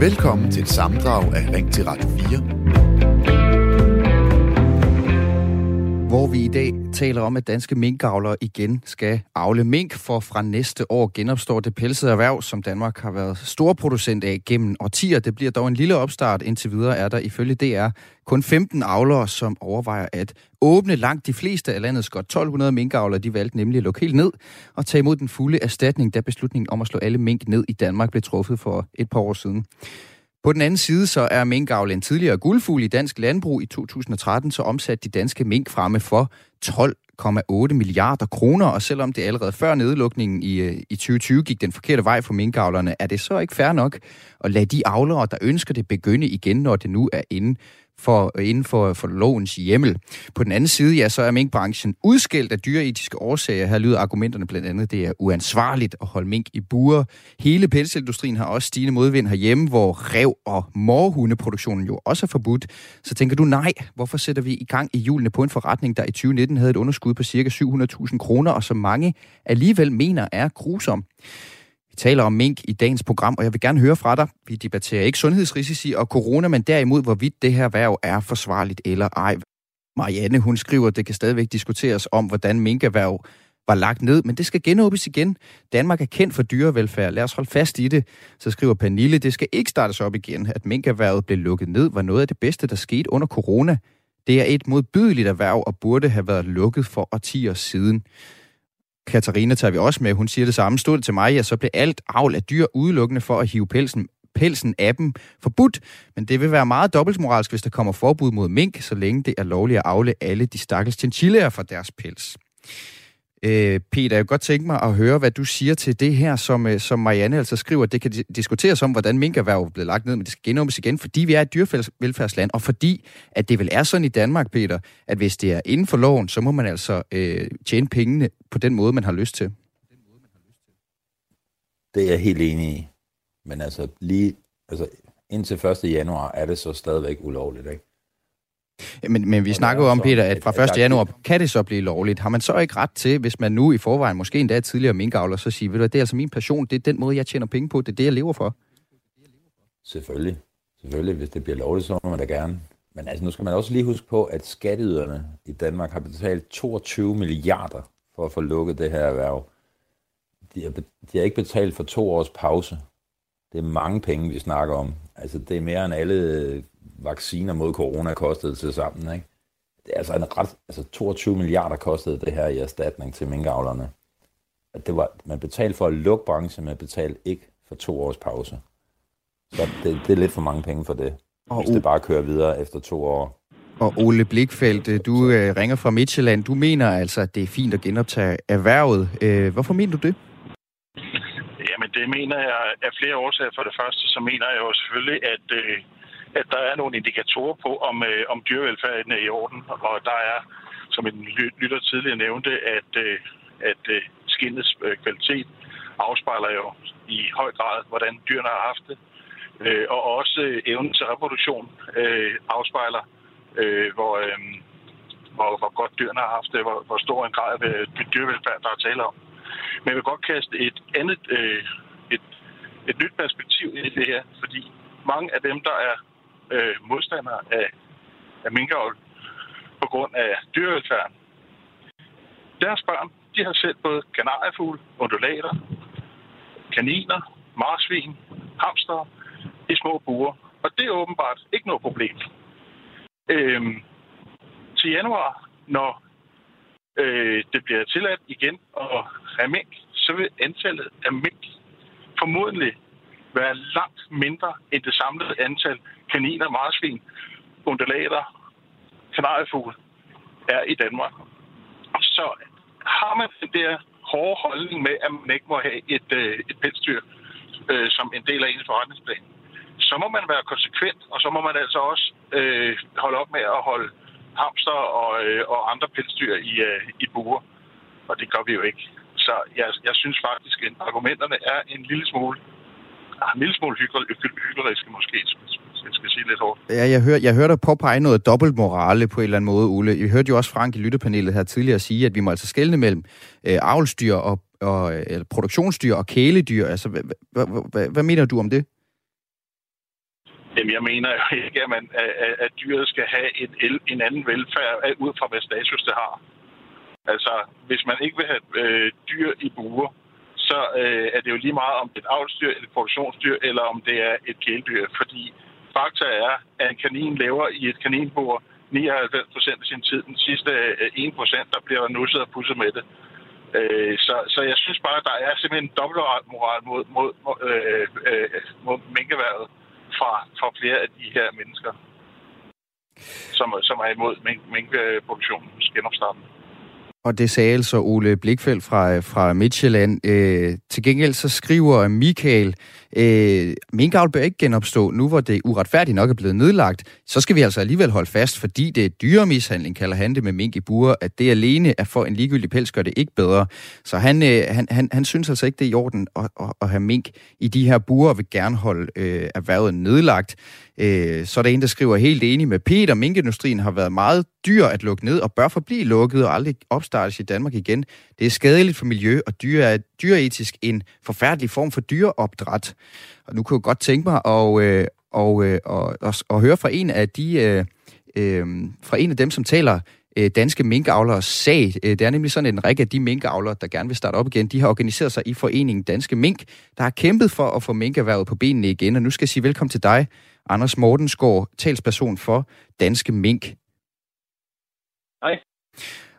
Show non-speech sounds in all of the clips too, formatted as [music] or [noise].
Velkommen til et samdrag af Ring til Radio 4 vi i dag taler om, at danske minkavlere igen skal afle mink, for fra næste år genopstår det pelsede erhverv, som Danmark har været storproducent af gennem årtier. Det bliver dog en lille opstart. Indtil videre er der ifølge DR kun 15 avlere, som overvejer at åbne langt de fleste af landets godt 1200 minkavlere. De valgte nemlig at lukke helt ned og tage imod den fulde erstatning, da beslutningen om at slå alle mink ned i Danmark blev truffet for et par år siden. På den anden side så er minkavl en tidligere guldfugl i dansk landbrug. I 2013 så omsatte de danske mink fremme for 12,8 milliarder kroner, og selvom det allerede før nedlukningen i, øh, i 2020 gik den forkerte vej for minkavlerne, er det så ikke fair nok at lade de avlere, der ønsker det, begynde igen, når det nu er inde for, inden for, for lovens hjemmel. På den anden side, ja, så er minkbranchen udskilt af dyreetiske årsager. Her lyder argumenterne blandt andet, det er uansvarligt at holde mink i buer. Hele pelsindustrien har også stigende modvind herhjemme, hvor rev- og morhundeproduktionen jo også er forbudt. Så tænker du, nej, hvorfor sætter vi i gang i julene på en forretning, der i 2019 havde et underskud på ca. 700.000 kroner, og som mange alligevel mener er grusom? Taler om mink i dagens program, og jeg vil gerne høre fra dig. Vi debatterer ikke sundhedsrisici og corona, men derimod, hvorvidt det her værv er forsvarligt eller ej. Marianne, hun skriver, at det kan stadigvæk diskuteres om, hvordan minkerhverv var lagt ned, men det skal genåbnes igen. Danmark er kendt for dyrevelfærd. Lad os holde fast i det. Så skriver Pernille, det skal ikke startes op igen. At minkerhvervet blev lukket ned, var noget af det bedste, der skete under corona. Det er et modbydeligt erhverv og burde have været lukket for årtier siden. Katarina tager vi også med. Hun siger det samme. Stod det til mig, ja, så blev alt avl af dyr udelukkende for at hive pelsen pelsen af dem forbudt, men det vil være meget dobbeltmoralsk, hvis der kommer forbud mod mink, så længe det er lovligt at afle alle de stakkels chinchillaer for deres pels. Øh, Peter, jeg kunne godt tænke mig at høre, hvad du siger til det her, som, øh, som Marianne altså skriver. Det kan diskuteres om, hvordan minkerhverv er blevet lagt ned, men det skal genåbnes igen, fordi vi er et dyrevelfærdsland, og fordi at det vel er sådan i Danmark, Peter, at hvis det er inden for loven, så må man altså øh, tjene pengene på den måde, man har lyst til. Det er jeg helt enig i. Men altså lige altså, indtil 1. januar er det så stadigvæk ulovligt, ikke? Men, men vi snakker jo om, Peter, at fra 1. januar kan det så blive lovligt. Har man så ikke ret til, hvis man nu i forvejen, måske endda tidligere minkavler, så siger, ved du, det er altså min passion, det er den måde, jeg tjener penge på, det er det, jeg lever for? Selvfølgelig. Selvfølgelig, hvis det bliver lovligt, så må man da gerne. Men altså, nu skal man også lige huske på, at skatteyderne i Danmark har betalt 22 milliarder for at få lukket det her erhverv. De har, de har ikke betalt for to års pause. Det er mange penge, vi snakker om. Altså, det er mere end alle vacciner mod corona kostede til sammen. Ikke? Det er altså en ret, altså 22 milliarder kostede det her i erstatning til minkavlerne. At det var, man betalte for at lukke branchen, men betalte ikke for to års pause. Så det, det er lidt for mange penge for det, og hvis det bare kører videre efter to år. Og Ole Blikfeldt, du øh, ringer fra Midtjylland. Du mener altså, at det er fint at genoptage erhvervet. Øh, hvorfor mener du det? Jamen, det mener jeg af flere årsager. For det første, så mener jeg jo selvfølgelig, at øh, at der er nogle indikatorer på, om, øh, om dyrevelfærden er i orden. Og der er, som en lytter tidligere nævnte, at, øh, at øh, skinnets øh, kvalitet afspejler jo i høj grad, hvordan dyrene har haft det. Øh, og også øh, evnen til reproduktion øh, afspejler, øh, hvor, øh, hvor, hvor godt dyrene har haft det, hvor, hvor stor en grad af øh, dyrevelfærd, der er tale om. Men jeg vil godt kaste et andet, øh, et, et nyt perspektiv ind i det her, fordi mange af dem, der er øh, modstandere af, af minkavl på grund af dyrevelfærden. Deres børn, de har selv både kanariefugle, undulater, kaniner, marsvin, hamster i små buer. Og det er åbenbart ikke noget problem. Øhm, til januar, når øh, det bliver tilladt igen at have mink, så vil antallet af mink formodentlig være langt mindre end det samlede antal kaniner, marsvin, undulater, kanariefugle er i Danmark. Så har man den der hårde holdning med, at man ikke må have et, øh, et pelsdyr øh, som en del af ens forretningsplan, så må man være konsekvent, og så må man altså også øh, holde op med at holde hamster og, øh, og andre pelsdyr i, øh, i buer. Og det gør vi jo ikke. Så jeg, jeg synes faktisk, at argumenterne er en lille smule en lille smule hykleriske måske, jeg skal sige lidt hårdt. Ja, jeg hører, jeg hører dig påpege noget dobbeltmorale på en eller anden måde, Ole. Vi hørte jo også Frank i lyttepanelet her tidligere sige, at vi må altså skelne mellem øh, avlsdyr og og eller produktionsdyr og kæledyr. Altså, hvad, hvad, hvad, hvad mener du om det? Jamen, jeg mener jo ikke, at, man, at, at dyret skal have et, en anden velfærd ud fra, hvad status det har. Altså, hvis man ikke vil have øh, dyr i buer, så øh, er det jo lige meget, om det er et avlsdyr, et produktionsdyr, eller om det er et kæledyr. Fordi fakta er, at en kanin lever i et kaninbur 99 procent af sin tid. Den sidste øh, 1 procent, der bliver der nusset og pusset med det. Øh, så, så jeg synes bare, at der er simpelthen en dobbeltmoral mod, mod, mod, øh, øh, mod minkeværet fra, fra flere af de her mennesker, som, som er imod mink, minkproduktionens genopstarten. Og det sagde altså Ole Blikfeldt fra, fra Midtjylland. Øh, til gengæld så skriver Michael, øh, minkavl bør ikke genopstå, nu hvor det uretfærdigt nok er blevet nedlagt. Så skal vi altså alligevel holde fast, fordi det er dyremishandling, kalder han det med mink i buer, at det alene er for en ligegyldig pels, gør det ikke bedre. Så han, øh, han, han, han synes altså ikke, det er i orden at, at, at have mink i de her buer, og vil gerne holde øh, erhvervet nedlagt. Øh, så er der en, der skriver helt enig med Peter. Minkindustrien har været meget dyr at lukke ned og bør forblive lukket og aldrig opstartes i Danmark igen. Det er skadeligt for miljø, og dyr er dyretisk en forfærdelig form for dyreopdræt. Og nu kunne jeg godt tænke mig at, øh, og, øh, og, og, og høre fra en af de øh, øh, fra en af dem, som taler øh, danske minkavlere sag. Øh, det er nemlig sådan, at en række af de minkavlere, der gerne vil starte op igen, de har organiseret sig i foreningen Danske Mink, der har kæmpet for at få minkerhvervet på benene igen. Og nu skal jeg sige velkommen til dig, Anders Mortensgaard, talsperson for Danske Mink. Hej.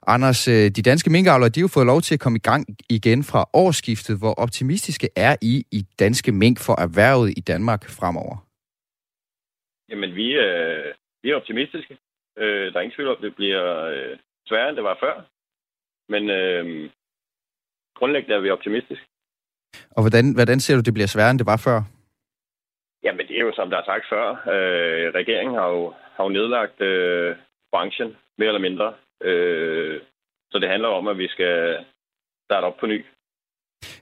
Anders, øh, de danske minkavlere, de har jo fået lov til at komme i gang igen fra årsskiftet. Hvor optimistiske er I i danske mink for erhvervet i Danmark fremover? Jamen, vi, øh, vi er optimistiske. Øh, der er ingen tvivl om, at det bliver øh, sværere, end det var før. Men øh, grundlæggende er vi optimistiske. Og hvordan, hvordan ser du, det bliver sværere, end det var før? Jamen, det er jo, som der er sagt før. Øh, regeringen har jo, har jo nedlagt øh, branchen, mere eller mindre. Øh, så det handler om, at vi skal starte op på ny.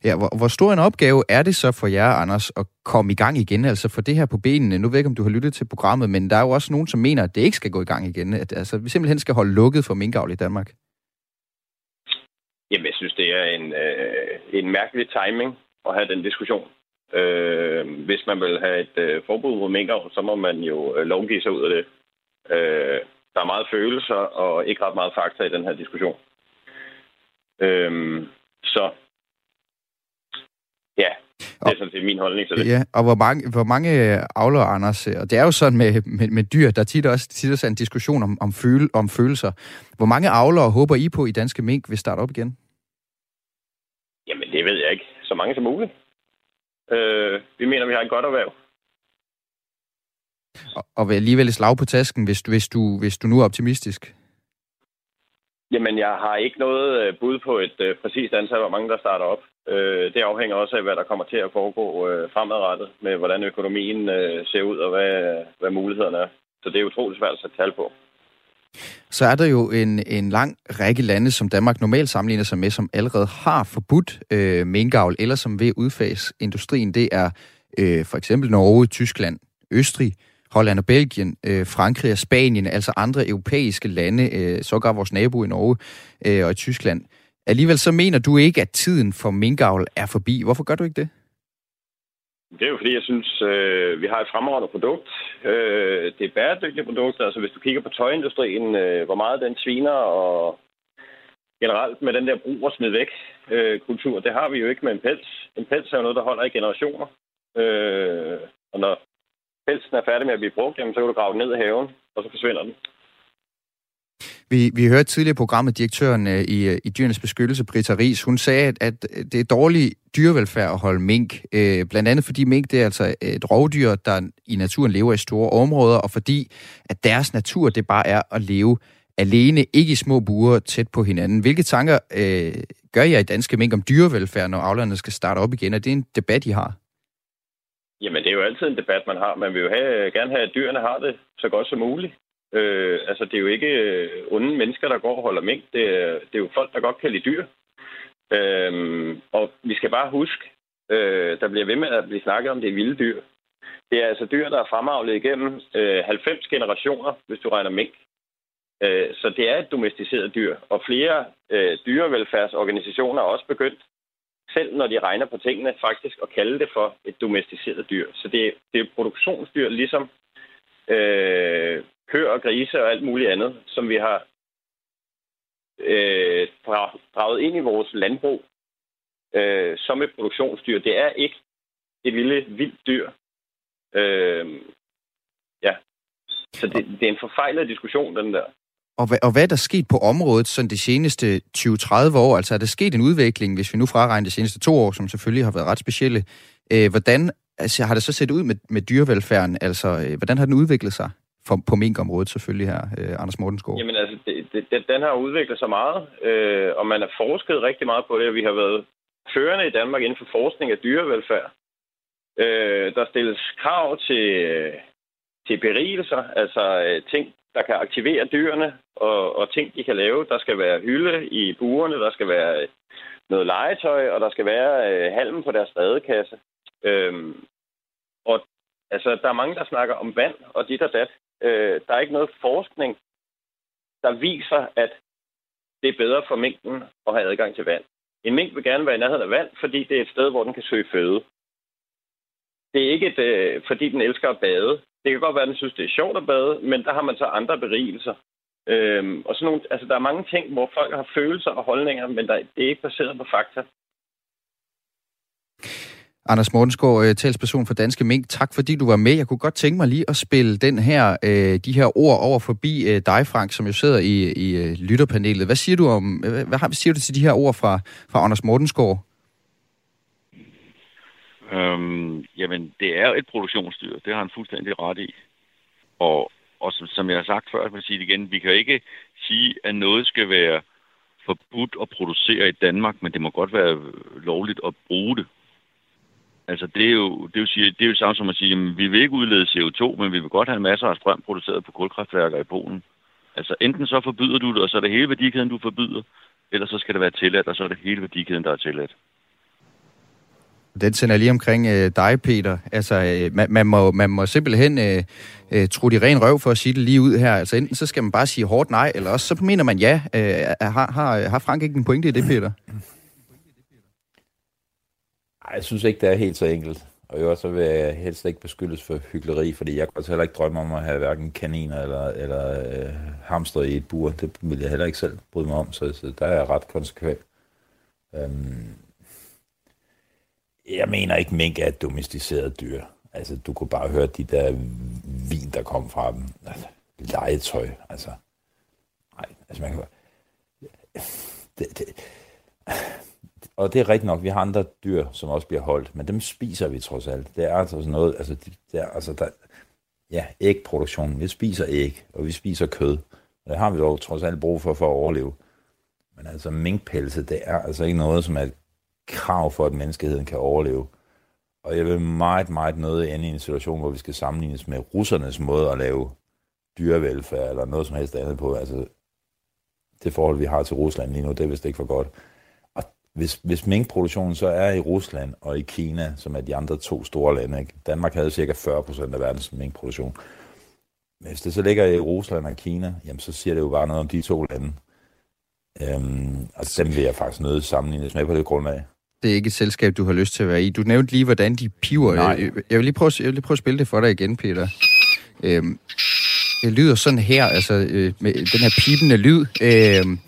Ja, hvor, hvor stor en opgave er det så for jer, Anders, at komme i gang igen, altså for det her på benene? Nu ved jeg ikke, om du har lyttet til programmet, men der er jo også nogen, som mener, at det ikke skal gå i gang igen. At altså, vi simpelthen skal holde lukket for minkavl i Danmark. Jamen, jeg synes, det er en, øh, en mærkelig timing at have den diskussion. Øh, hvis man vil have et øh, forbud mod minkavl, så må man jo øh, lovgive sig ud af det. Øh, der er meget følelser og ikke ret meget fakta i den her diskussion. Øh, så ja, det er sådan set min holdning til det. Ja, og hvor mange, hvor mange avler, Anders, og det er jo sådan med, med, med dyr, der tit også, tit også er en diskussion om, om, føle, om følelser. Hvor mange avlere håber I på i Danske Mink vil starte op igen? Jamen, det ved jeg ikke. Så mange som muligt. Øh, vi mener, vi har et godt erhverv. Og, og vil alligevel slag på tasken, hvis, hvis, du, hvis du nu er optimistisk? Jamen, jeg har ikke noget øh, bud på et uh, præcist antal, hvor mange der starter op. Uh, det afhænger også af, hvad der kommer til at foregå uh, fremadrettet, med hvordan økonomien uh, ser ud, og hvad, hvad mulighederne er. Så det er utroligt svært at sætte tal på. Så er der jo en, en lang række lande, som Danmark normalt sammenligner sig med, som allerede har forbudt øh, minkavl, eller som ved udfase industrien. Det er øh, for eksempel Norge, Tyskland, Østrig, Holland og Belgien, øh, Frankrig og Spanien, altså andre europæiske lande, øh, sågar vores nabo i Norge øh, og i Tyskland. Alligevel så mener du ikke, at tiden for minkavl er forbi. Hvorfor gør du ikke det? Det er jo fordi, jeg synes, øh, vi har et fremragende produkt. Øh, det er bæredygtige produkter. Altså hvis du kigger på tøjindustrien, øh, hvor meget den sviner og generelt med den der brug og smid væk øh, kultur, det har vi jo ikke med en pels. En pels er jo noget, der holder i generationer. Øh, og når pelsen er færdig med at blive brugt, jamen, så kan du grave den ned i haven, og så forsvinder den. Vi, vi hørte tidligere i programmet direktøren øh, i, øh, i Dyrenes Beskyttelse, Britta Ries, hun sagde, at, at det er dårlig dyrevelfærd at holde mink. Øh, blandt andet fordi mink det er altså et rovdyr, der i naturen lever i store områder, og fordi at deres natur det bare er at leve alene, ikke i små buer tæt på hinanden. Hvilke tanker øh, gør jeg i danske mink om dyrevelfærd, når avlerne skal starte op igen? Er det en debat, I har? Jamen, det er jo altid en debat, man har. Man vil jo have, gerne have, at dyrene har det så godt som muligt. Øh, altså, det er jo ikke øh, onde mennesker, der går og holder mink. Det er, det er jo folk, der godt kan lide dyr. Øh, og vi skal bare huske, øh, der bliver ved med at blive snakket om det vilde dyr. Det er altså dyr, der er fremavlet igennem øh, 90 generationer, hvis du regner mink. Øh, så det er et domesticeret dyr, og flere øh, dyrevelfærdsorganisationer er også begyndt selv når de regner på tingene, faktisk at kalde det for et domesticeret dyr. Så det, det er produktionsdyr, ligesom øh, køer og grise og alt muligt andet, som vi har øh, draget ind i vores landbrug øh, som et produktionsdyr. Det er ikke et lille vildt dyr. Øh, ja. Så det, det er en forfejlet diskussion, den der. Og hvad, og hvad er der sket på området sådan de seneste 20-30 år? Altså er der sket en udvikling, hvis vi nu fraregner de seneste to år, som selvfølgelig har været ret specielle. Øh, hvordan altså, har det så set ud med, med dyrevelfærden? Altså, øh, hvordan har den udviklet sig? For, på minkområdet selvfølgelig her, øh, Anders Mortensgaard. Jamen altså, det, det, den har udviklet sig meget, øh, og man har forsket rigtig meget på det, og vi har været førende i Danmark inden for forskning af dyrevelfærd. Øh, der stilles krav til, til berigelser, altså øh, ting, der kan aktivere dyrene, og, og ting, de kan lave. Der skal være hylde i burene, der skal være noget legetøj, og der skal være øh, halm på deres stadekasse. Øhm, og altså, der er mange, der snakker om vand og dit og dat. Øh, der er ikke noget forskning, der viser, at det er bedre for minken at have adgang til vand. En mink vil gerne være i nærheden af vand, fordi det er et sted, hvor den kan søge føde. Det er ikke, et, øh, fordi den elsker at bade. Det kan godt være, at den synes, det er sjovt at bade, men der har man så andre berigelser. Øhm, og sådan nogle, altså, der er mange ting, hvor folk har følelser og holdninger, men der, det er ikke baseret på fakta. Anders Mortensgaard, øh, talsperson for Danske Mink, tak fordi du var med. Jeg kunne godt tænke mig lige at spille den her, øh, de her ord over forbi øh, dig, Frank, som jo sidder i, i øh, lytterpanelet. Hvad siger du om, øh, hvad, hvad siger du til de her ord fra, fra Anders Mortensgaard? Øhm, jamen, det er et produktionsdyr. Det har han fuldstændig ret i. Og, og som, som jeg har sagt før, jeg vil sige det igen, vi kan ikke sige, at noget skal være forbudt at producere i Danmark, men det må godt være lovligt at bruge det. Altså, det er jo, det er jo, det er jo samme som at sige, jamen, vi vil ikke udlede CO2, men vi vil godt have masser af strøm produceret på kulkraftværker i Polen. Altså, enten så forbyder du det, og så er det hele værdikæden, du forbyder, eller så skal det være tilladt, og så er det hele værdikæden, der er tilladt. Den sender lige omkring øh, dig, Peter. Altså, øh, man, man, må, man må simpelthen øh, øh, tro de ren røv for at sige det lige ud her. Altså, enten så skal man bare sige hårdt nej, eller også så mener man ja. Øh, har, har, har Frank ikke en pointe i det, Peter? Ej, jeg synes ikke, det er helt så enkelt. Og jo så vil jeg helst ikke beskyldes for hyggeleri, fordi jeg kan altså heller ikke drømme om at have hverken kaniner eller, eller øh, hamster i et bur. Det vil jeg heller ikke selv bryde mig om, så, så der er jeg ret konsekvent. Øhm, jeg mener ikke, mink er et domesticeret dyr. Altså, du kunne bare høre de der vin, der kom fra dem. Altså, legetøj, altså. Nej, altså man kan det, det, og det er rigtigt nok, vi har andre dyr, som også bliver holdt, men dem spiser vi trods alt. Det er altså sådan noget, altså, det er, altså der, ja, ægproduktion. Vi spiser æg, og vi spiser kød. Det har vi dog trods alt brug for, for at overleve. Men altså minkpelse, det er altså ikke noget, som er et krav for, at menneskeheden kan overleve. Og jeg vil meget, meget noget ende i en situation, hvor vi skal sammenlignes med russernes måde at lave dyrevelfærd eller noget som helst andet på. Altså, det forhold, vi har til Rusland lige nu, det er vist ikke for godt. Hvis, hvis minkproduktionen så er i Rusland og i Kina, som er de andre to store lande, ikke? Danmark havde cirka 40 procent af verdens minkproduktion. Men hvis det så ligger i Rusland og Kina, jamen så siger det jo bare noget om de to lande. Øhm, og dem vil jeg faktisk nødt sammenlignes med på det grundlag det er ikke et selskab, du har lyst til at være i. Du nævnte lige, hvordan de piver. Nej. Jeg, vil lige prøve, jeg vil lige prøve at spille det for dig igen, Peter. Øhm, det lyder sådan her, altså øh, med den her pipende lyd. Øhm,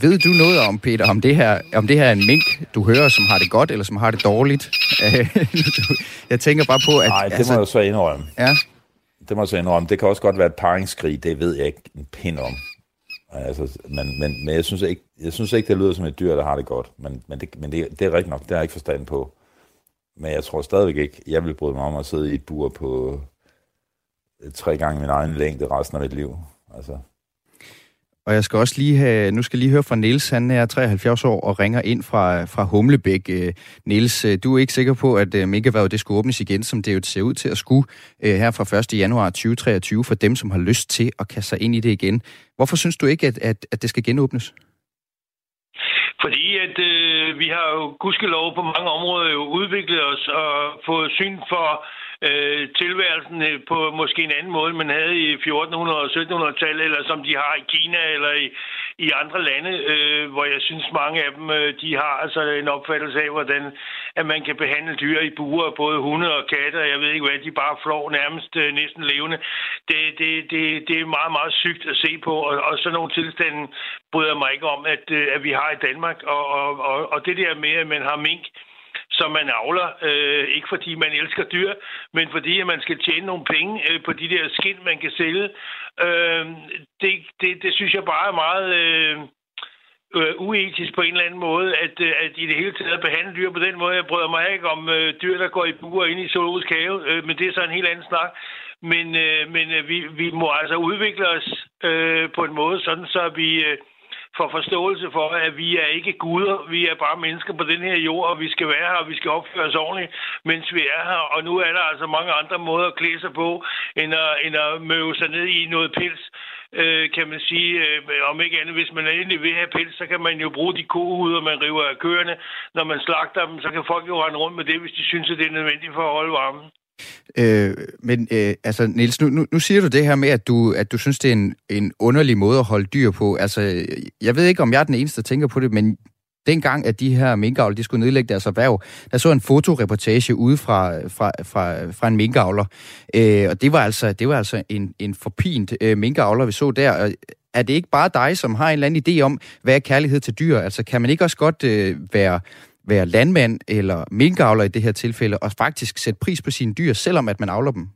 ved du noget om, Peter, om det, her, om det her er en mink, du hører, som har det godt, eller som har det dårligt? [laughs] jeg tænker bare på, at... Nej, det altså, må jeg så indrømme. Ja. Det må jeg så indrømme. Det kan også godt være et paringskrig, det ved jeg ikke en pind om. Altså, men, men, men jeg, synes ikke, jeg synes ikke, det lyder som et dyr, der har det godt. Men, men, det, men det, det er rigtigt nok, det har jeg ikke forstand på. Men jeg tror stadigvæk ikke, jeg vil bryde mig om at sidde i et bur på tre gange min egen længde resten af mit liv. Altså, og jeg skal også lige have, nu skal jeg lige høre fra Niels, han er 73 år og ringer ind fra, fra Humlebæk. Øh, Niels, øh, du er ikke sikker på, at øh, minkerhvervet det skulle åbnes igen, som det jo ser ud til at skulle øh, her fra 1. januar 2023 for dem, som har lyst til at kaste sig ind i det igen. Hvorfor synes du ikke, at, at, at det skal genåbnes? Fordi at øh, vi har jo gudskelov på mange områder jo udviklet os og fået syn for øh, tilværelsen øh, på måske en anden måde, man havde i 1400- og 1700-tallet, eller som de har i Kina eller i, i andre lande, øh, hvor jeg synes mange af dem, øh, de har altså en opfattelse af, hvordan at man kan behandle dyr i buer, både hunde og katte, og jeg ved ikke hvad, de bare flår nærmest øh, næsten levende. Det, det, det, det er meget, meget sygt at se på, og, og sådan nogle tilstande bryder mig ikke om, at, øh, at vi har i Danmark, og, og, og, og det der med, at man har mink, som man avler, øh, ikke fordi man elsker dyr, men fordi at man skal tjene nogle penge øh, på de der skind, man kan sælge. Øh, det, det, det synes jeg bare er meget... Øh, øh, uetisk på en eller anden måde, at, øh, at i det hele taget behandle dyr på den måde. Jeg bryder mig ikke om øh, dyr, der går i buer ind i zoologisk have, øh, men det er så en helt anden snak. Men, øh, men øh, vi, vi må altså udvikle os øh, på en måde, sådan så vi... Øh, for forståelse for, at vi er ikke guder, vi er bare mennesker på den her jord, og vi skal være her, og vi skal opføre os ordentligt, mens vi er her. Og nu er der altså mange andre måder at klæde sig på, end at, end at møve sig ned i noget pels øh, kan man sige, øh, om ikke andet, hvis man endelig vil have pels, så kan man jo bruge de kohuder, man river af køerne. Når man slagter dem, så kan folk jo rende rundt med det, hvis de synes, at det er nødvendigt for at holde varmen. Øh, men øh, altså, Niels, nu, nu, nu siger du det her med, at du, at du synes, det er en, en underlig måde at holde dyr på. Altså, jeg ved ikke, om jeg er den eneste, der tænker på det, men dengang, at de her minkavler, de skulle nedlægge deres erhverv, der så en fotoreportage ude fra, fra, fra, fra en minkavler. Øh, og det var altså, det var altså en, en forpint øh, minkavler, vi så der. Er det ikke bare dig, som har en eller anden idé om, hvad er kærlighed til dyr? Altså, kan man ikke også godt øh, være være landmand eller minkavler i det her tilfælde, og faktisk sætte pris på sine dyr, selvom at man avler dem?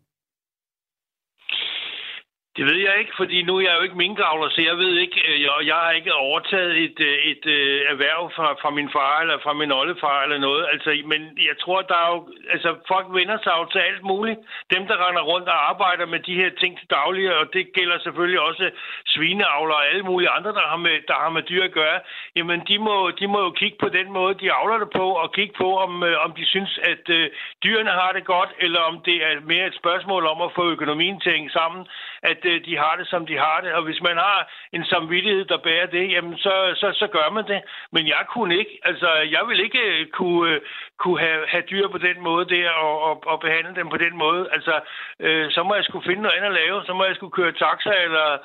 Det ved jeg ikke, fordi nu er jeg jo ikke minkavler, så jeg ved ikke, øh, jeg, jeg har ikke overtaget et, øh, et, et erhverv fra, fra min far eller fra min oldefar eller noget. Altså, men jeg tror, der er jo, altså folk vender sig jo til alt muligt. Dem, der render rundt og arbejder med de her ting til daglig, og det gælder selvfølgelig også svineavler og alle mulige andre, der har med, der har med dyr at gøre, jamen de må, de må jo kigge på den måde, de avler det på, og kigge på, om, om de synes, at øh, dyrene har det godt, eller om det er mere et spørgsmål om at få økonomien til at hænge sammen, at øh, de har det, som de har det. Og hvis man har en samvittighed, der bærer det, jamen så, så, så gør man det. Men jeg kunne ikke. Altså, jeg vil ikke øh, kunne, øh, kunne have, have dyr på den måde der, og, og, og behandle dem på den måde. Altså, øh, så må jeg skulle finde noget andet at lave. Så må jeg skulle køre taxa, eller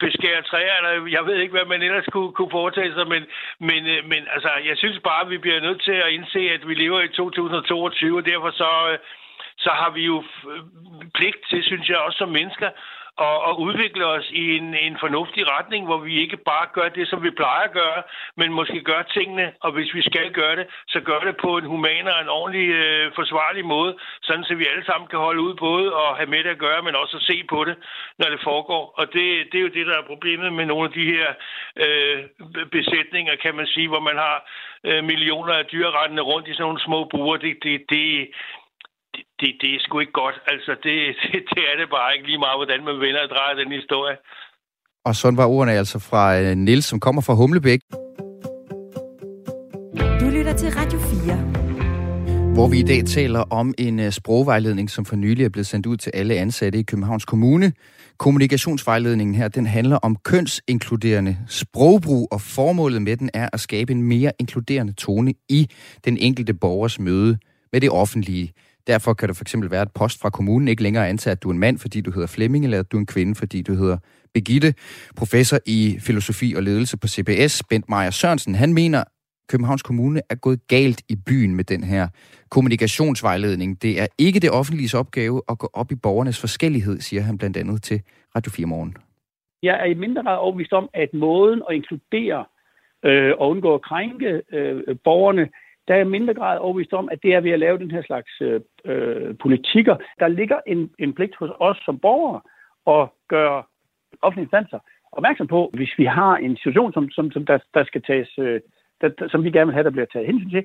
beskære træer, eller jeg ved ikke, hvad man ellers kunne, kunne foretage sig, men, men, øh, men altså, jeg synes bare, at vi bliver nødt til at indse, at vi lever i 2022, og derfor så, øh, så har vi jo pligt til, synes jeg, også som mennesker, og, og udvikle os i en, en fornuftig retning, hvor vi ikke bare gør det, som vi plejer at gøre, men måske gør tingene, og hvis vi skal gøre det, så gør det på en human og en ordentlig øh, forsvarlig måde, sådan så vi alle sammen kan holde ud både og have med det at gøre, men også at se på det, når det foregår. Og det, det er jo det, der er problemet med nogle af de her øh, besætninger, kan man sige, hvor man har øh, millioner af dyr rundt i sådan nogle små buer. Det, det, det, det, det er sgu ikke godt. Altså, det, [laughs] det, det er det bare ikke lige meget, hvordan man vender og drejer den historie. Og sådan var ordene altså fra uh, Nils, som kommer fra Humlebæk. Du lytter til Radio 4 hvor vi i dag taler om en uh, sprogvejledning, som for nylig er blevet sendt ud til alle ansatte i Københavns Kommune. Kommunikationsvejledningen her, den handler om kønsinkluderende sprogbrug, og formålet med den er at skabe en mere inkluderende tone i den enkelte borgers møde med det offentlige. Derfor kan det for eksempel være, at post fra kommunen ikke længere antager, at du er en mand, fordi du hedder Flemming, eller at du er en kvinde, fordi du hedder Begitte. Professor i filosofi og ledelse på CBS, Bent Meyer Sørensen, han mener, Københavns Kommune er gået galt i byen med den her kommunikationsvejledning. Det er ikke det offentlige opgave at gå op i borgernes forskellighed, siger han blandt andet til Radio 4 Morgen. Jeg er i mindre grad overbevist om, at måden at inkludere øh, og undgå at krænke øh, borgerne, der er mindre grad overbevist om, at det er ved at lave den her slags øh, øh, politikker. Der ligger en, en pligt hos os som borgere at gøre offentlige instanser opmærksom på, hvis vi har en situation, som, som, som der, der skal tages, øh, der, som vi gerne vil have, der bliver taget hensyn til.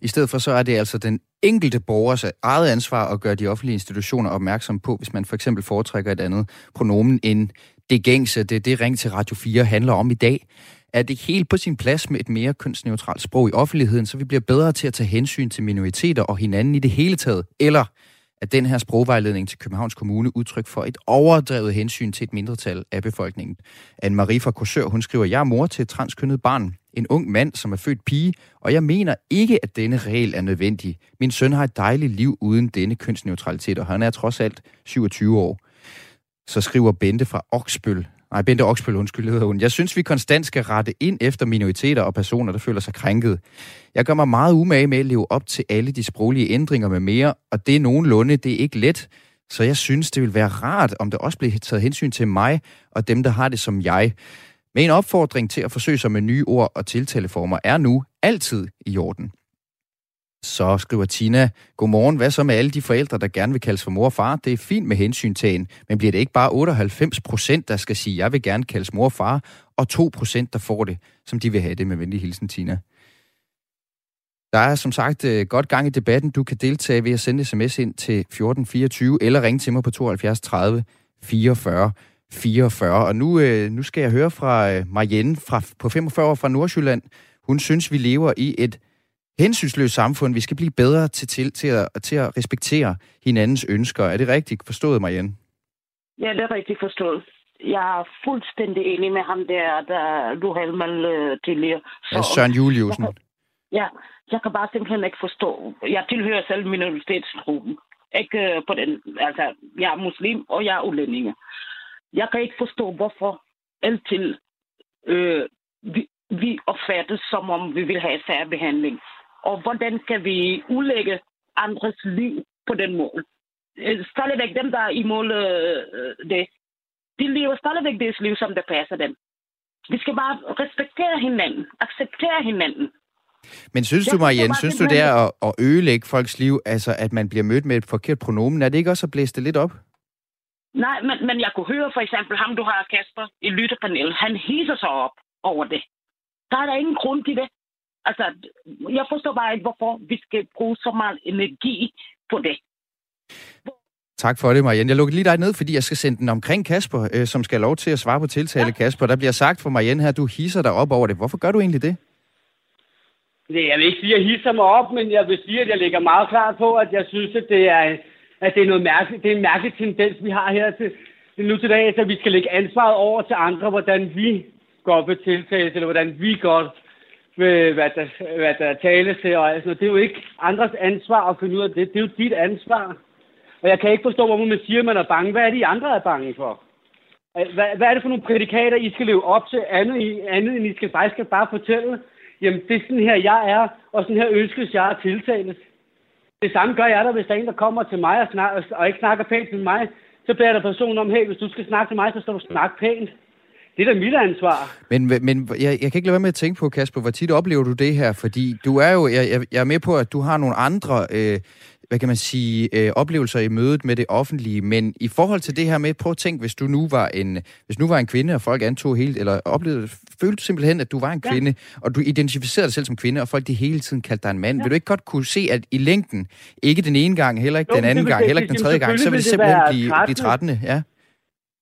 I stedet for så er det altså den enkelte borgers eget ansvar at gøre de offentlige institutioner opmærksom på, hvis man for eksempel foretrækker et andet pronomen end det gængse. Det er det, Ring til Radio 4 handler om i dag er det helt på sin plads med et mere kønsneutralt sprog i offentligheden, så vi bliver bedre til at tage hensyn til minoriteter og hinanden i det hele taget? Eller at den her sprogvejledning til Københavns Kommune udtryk for et overdrevet hensyn til et mindretal af befolkningen. Anne-Marie fra Korsør, hun skriver, jeg er mor til et transkønnet barn. en ung mand, som er født pige, og jeg mener ikke, at denne regel er nødvendig. Min søn har et dejligt liv uden denne kønsneutralitet, og han er trods alt 27 år. Så skriver Bente fra Oksbøl. Nej, Bente Oksbøl, undskyld, hedder hun. Jeg synes, vi konstant skal rette ind efter minoriteter og personer, der føler sig krænket. Jeg gør mig meget umage med at leve op til alle de sproglige ændringer med mere, og det er nogenlunde, det er ikke let. Så jeg synes, det vil være rart, om der også bliver taget hensyn til mig og dem, der har det som jeg. Med en opfordring til at forsøge sig med nye ord og tiltaleformer er nu altid i orden. Så skriver Tina, godmorgen, hvad så med alle de forældre, der gerne vil kaldes for mor og far? Det er fint med hensyntagen, men bliver det ikke bare 98 procent, der skal sige, jeg vil gerne kaldes mor og far, og 2 procent, der får det, som de vil have det med venlig hilsen, Tina? Der er som sagt øh, godt gang i debatten. Du kan deltage ved at sende sms ind til 1424 eller ringe til mig på 72 30 44 44. Og nu, øh, nu skal jeg høre fra øh, Marianne fra, på 45 år fra Nordsjælland. Hun synes, vi lever i et hensynsløst samfund. Vi skal blive bedre til, til, til, at, til at respektere hinandens ønsker. Er det rigtigt forstået, Marianne? Ja, det er rigtigt forstået. Jeg er fuldstændig enig med ham der, der du havde med tidligere. Så, ja, Søren Juliusen. Jeg, ja, jeg kan bare simpelthen ikke forstå. Jeg tilhører selv minoritetsgruppen. Ikke øh, på den, altså, jeg er muslim, og jeg er udlændinge. Jeg kan ikke forstå, hvorfor altid øh, vi, vi opfattes, som om vi vil have færre behandling. Og hvordan kan vi udlægge andres liv på den måde? Øh, stadigvæk dem, der er imod øh, det, de lever stadigvæk deres liv, som det passer dem. Vi skal bare respektere hinanden, acceptere hinanden. Men synes du, Marianne, synes du det er at, at ødelægge folks liv, altså at man bliver mødt med et forkert pronomen? Er det ikke også at blæse det lidt op? Nej, men, men jeg kunne høre for eksempel ham, du har, Kasper, i lyttepanelet. Han hisser sig op over det. Der er der ingen grund til det. Altså, jeg forstår bare ikke, hvorfor vi skal bruge så meget energi på det. Tak for det, Marianne. Jeg lukker lige dig ned, fordi jeg skal sende den omkring Kasper, øh, som skal have lov til at svare på tiltale. Ja. Kasper, der bliver sagt for Marianne her, du hisser dig op over det. Hvorfor gør du egentlig det? Det, jeg vil ikke sige, at jeg hisser mig op, men jeg vil sige, at jeg lægger meget klart på, at jeg synes, at det er, at det er, noget mærkeligt, det er en mærkelig tendens, vi har her til, nu til dag, at vi skal lægge ansvaret over til andre, hvordan vi går på tiltagelse, eller hvordan vi går hvad der, hvad der tales til, og altså, det er jo ikke andres ansvar at finde ud af det, det er jo dit ansvar. Og jeg kan ikke forstå, hvorfor man siger, at man er bange. Hvad er det, I andre er bange for? Hvad, hvad er det for nogle prædikater, I skal leve op til, andet, andet end I skal faktisk skal bare fortælle, jamen det er sådan her, jeg er, og sådan her ønskes jeg at tiltales. Det samme gør jeg der, hvis der er en, der kommer til mig og, snak, og ikke snakker pænt til mig, så beder der personen om, hey, hvis du skal snakke til mig, så skal du snakke pænt. Det er da mit ansvar. Men, men jeg, jeg kan ikke lade være med at tænke på, Kasper, hvor tit oplever du det her? Fordi du er jo, jeg, jeg er med på, at du har nogle andre øh, hvad kan man sige, øh, oplevelser i mødet med det offentlige, men i forhold til det her med, prøv at tænk, hvis du nu var en, hvis nu var en kvinde, og folk antog helt, eller oplevede, følte du simpelthen, at du var en ja. kvinde, og du identificerede dig selv som kvinde, og folk de hele tiden kaldte dig en mand. Ja. Vil du ikke godt kunne se, at i længden, ikke den ene gang, heller ikke jo, den anden gang, heller ikke den tredje gang, så vil det simpelthen blive, blive trættende, ja?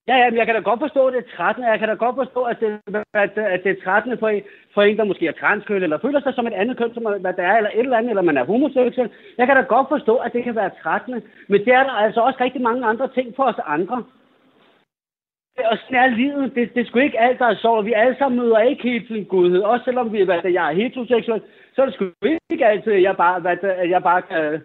Ja, ja, men jeg kan da godt forstå, at det er trættende. Jeg kan da godt forstå, at det, at, at det er trættende for en, for en, der måske er transkøn, eller føler sig som et andet køn, som hvad der er, eller et eller andet, eller man er homoseksuel. Jeg kan da godt forstå, at det kan være trættende. Men det er der altså også rigtig mange andre ting for os andre. Og sådan er livet. Det, det er sgu ikke alt, der er sjovt. Vi alle sammen møder ikke helt til godhed. Også selvom vi, hvad der, jeg er heteroseksuel, så er det sgu ikke altid, at jeg bare, hvad der, jeg bare kan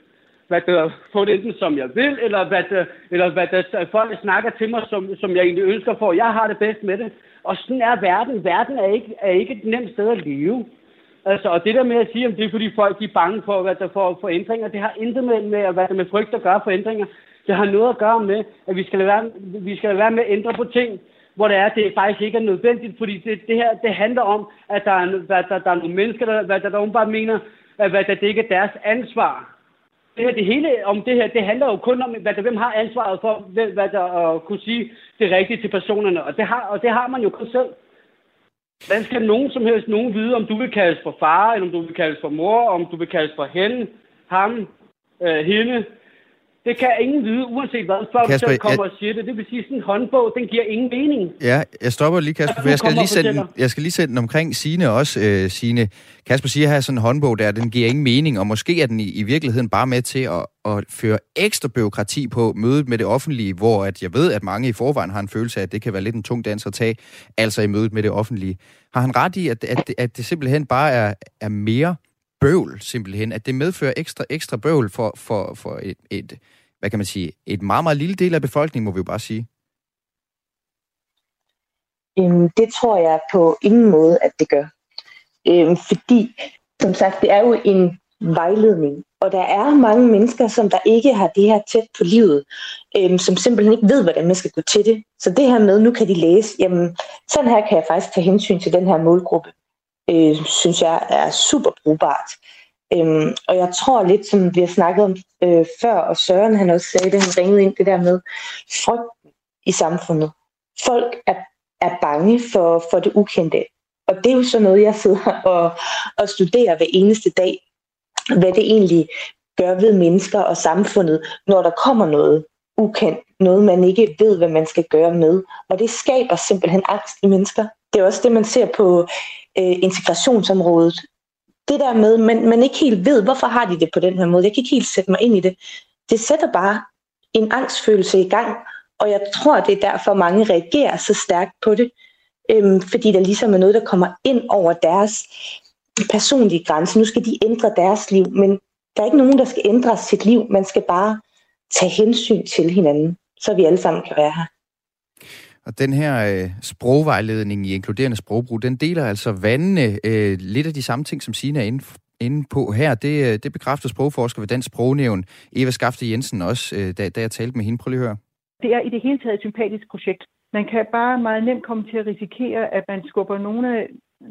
hvad der, få det enten som jeg vil, eller hvad der, eller hvad der, folk snakker til mig, som, som jeg egentlig ønsker for. Jeg har det bedst med det. Og sådan er verden. Verden er ikke, er ikke et nemt sted at leve. Altså, og det der med at sige, om det er fordi folk de er bange for, hvad der får for ændringer, det har intet med, med hvad der med frygt at gøre for ændringer. Det har noget at gøre med, at vi skal lade være, vi skal lade være med at ændre på ting, hvor det er, at det faktisk ikke er nødvendigt, fordi det, det her, det handler om, at der er, hvad, der, der er nogle mennesker, der, hvad der, der bare mener, at hvad der, det ikke er deres ansvar det her, det hele om det her, det handler jo kun om, hvad der, hvem har ansvaret for, hvad der at kunne sige det rigtige til personerne. Og det har, og det har man jo kun selv. Hvordan skal nogen som helst nogen vide, om du vil kaldes for far, eller om du vil kaldes for mor, om du vil kaldes for hende, ham, øh, hende? Det kan ingen vide, uanset hvad, før Kasper, du selv kommer jeg- og siger det. Det vil sige, sådan en håndbog, den giver ingen mening. Ja, jeg stopper lige, Kasper, Ja, for jeg skal lige, sætte den, jeg skal lige sætte den omkring Sine også. Øh, Sine, Kasper siger her, sådan en håndbog der, den giver ingen mening, og måske er den i, i virkeligheden bare med til at, at føre ekstra byråkrati på mødet med det offentlige, hvor at jeg ved, at mange i forvejen har en følelse af, at det kan være lidt en tung dans at tage, altså i mødet med det offentlige. Har han ret i, at, at, at det simpelthen bare er, er mere bøvl, simpelthen, at det medfører ekstra, ekstra bøvl for, for, for et, et, hvad kan man sige, et meget, meget lille del af befolkningen, må vi jo bare sige. Øhm, det tror jeg på ingen måde, at det gør. Øhm, fordi, som sagt, det er jo en vejledning, og der er mange mennesker, som der ikke har det her tæt på livet, øhm, som simpelthen ikke ved, hvordan man skal gå til det. Så det her med, nu kan de læse, jamen, sådan her kan jeg faktisk tage hensyn til den her målgruppe, øh, synes jeg er super brugbart. Øhm, og jeg tror lidt, som vi har snakket om øh, før, og Søren han også sagde det, han ringede ind det der med frygten i samfundet. Folk er er bange for, for det ukendte. Og det er jo sådan noget, jeg sidder [laughs] og, og studerer hver eneste dag. Hvad det egentlig gør ved mennesker og samfundet, når der kommer noget ukendt. Noget, man ikke ved, hvad man skal gøre med. Og det skaber simpelthen angst i mennesker. Det er også det, man ser på øh, integrationsområdet. Det der med, man, man ikke helt ved, hvorfor har de det på den her måde. Jeg kan ikke helt sætte mig ind i det. Det sætter bare en angstfølelse i gang, og jeg tror, det er derfor, mange reagerer så stærkt på det. Øhm, fordi der ligesom er noget, der kommer ind over deres personlige grænse. Nu skal de ændre deres liv, men der er ikke nogen, der skal ændre sit liv. Man skal bare tage hensyn til hinanden, så vi alle sammen kan være her. Og den her øh, sprogvejledning i inkluderende sprogbrug, den deler altså vandene øh, lidt af de samme ting, som Sina er inde, inde på her. Det, øh, det bekræfter sprogforsker ved Dansk Sprognævn, Eva Skafte Jensen også, øh, da, da jeg talte med hende. Prøv lige at høre. Det er i det hele taget et sympatisk projekt. Man kan bare meget nemt komme til at risikere, at man skubber nogle af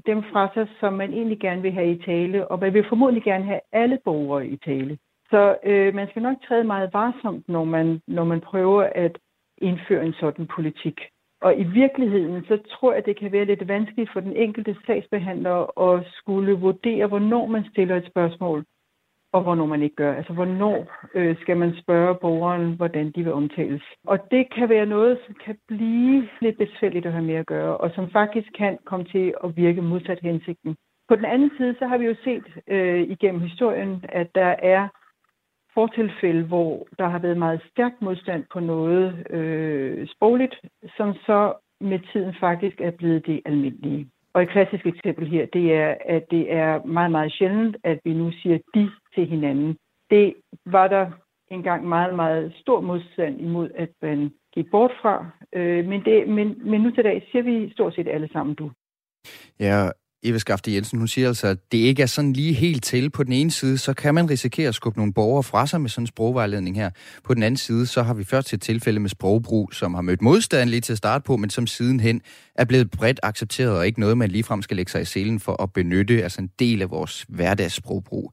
dem fra sig, som man egentlig gerne vil have i tale, og man vil formodentlig gerne have alle borgere i tale. Så øh, man skal nok træde meget varsomt, når man, når man prøver at indføre en sådan politik. Og i virkeligheden, så tror jeg, det kan være lidt vanskeligt for den enkelte sagsbehandler at skulle vurdere, hvornår man stiller et spørgsmål, og hvornår man ikke gør. Altså, hvornår øh, skal man spørge borgeren, hvordan de vil omtales. Og det kan være noget, som kan blive lidt besværligt at have med at gøre, og som faktisk kan komme til at virke modsat hensigten. På den anden side, så har vi jo set øh, igennem historien, at der er fortilfælde, hvor der har været meget stærk modstand på noget øh, sprogligt, som så med tiden faktisk er blevet det almindelige. Og et klassisk eksempel her, det er, at det er meget, meget sjældent, at vi nu siger de til hinanden. Det var der engang meget, meget stor modstand imod, at man gik bort fra. Øh, men, det, men, men nu til dag siger vi stort set alle sammen du. Ja, Eva Skafte Jensen, hun siger altså, at det ikke er sådan lige helt til. På den ene side, så kan man risikere at skubbe nogle borgere fra sig med sådan en sprogvejledning her. På den anden side, så har vi først til et tilfælde med sprogbrug, som har mødt modstand lige til at starte på, men som sidenhen er blevet bredt accepteret, og ikke noget, man ligefrem skal lægge sig i selen for at benytte, altså en del af vores hverdagssprogbrug.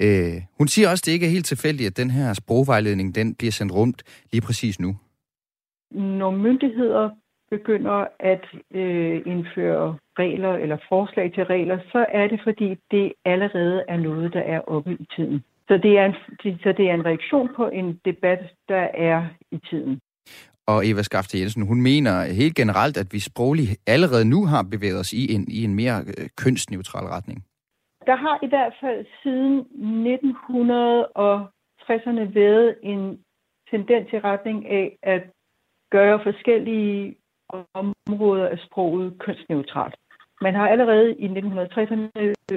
Øh, hun siger også, at det ikke er helt tilfældigt, at den her sprogvejledning, den bliver sendt rundt lige præcis nu. Når myndigheder begynder at øh, indføre regler eller forslag til regler, så er det fordi, det allerede er noget, der er oppe i tiden. Så det er en, så det er en reaktion på en debat, der er i tiden. Og Eva Skafte Jensen, hun mener helt generelt, at vi sprogligt allerede nu har bevæget os i en, i en mere øh, kønsneutral retning. Der har i hvert fald siden 1960'erne været en tendens i retning af at gøre forskellige områder er sproget kønsneutralt. Man har allerede i 1960'erne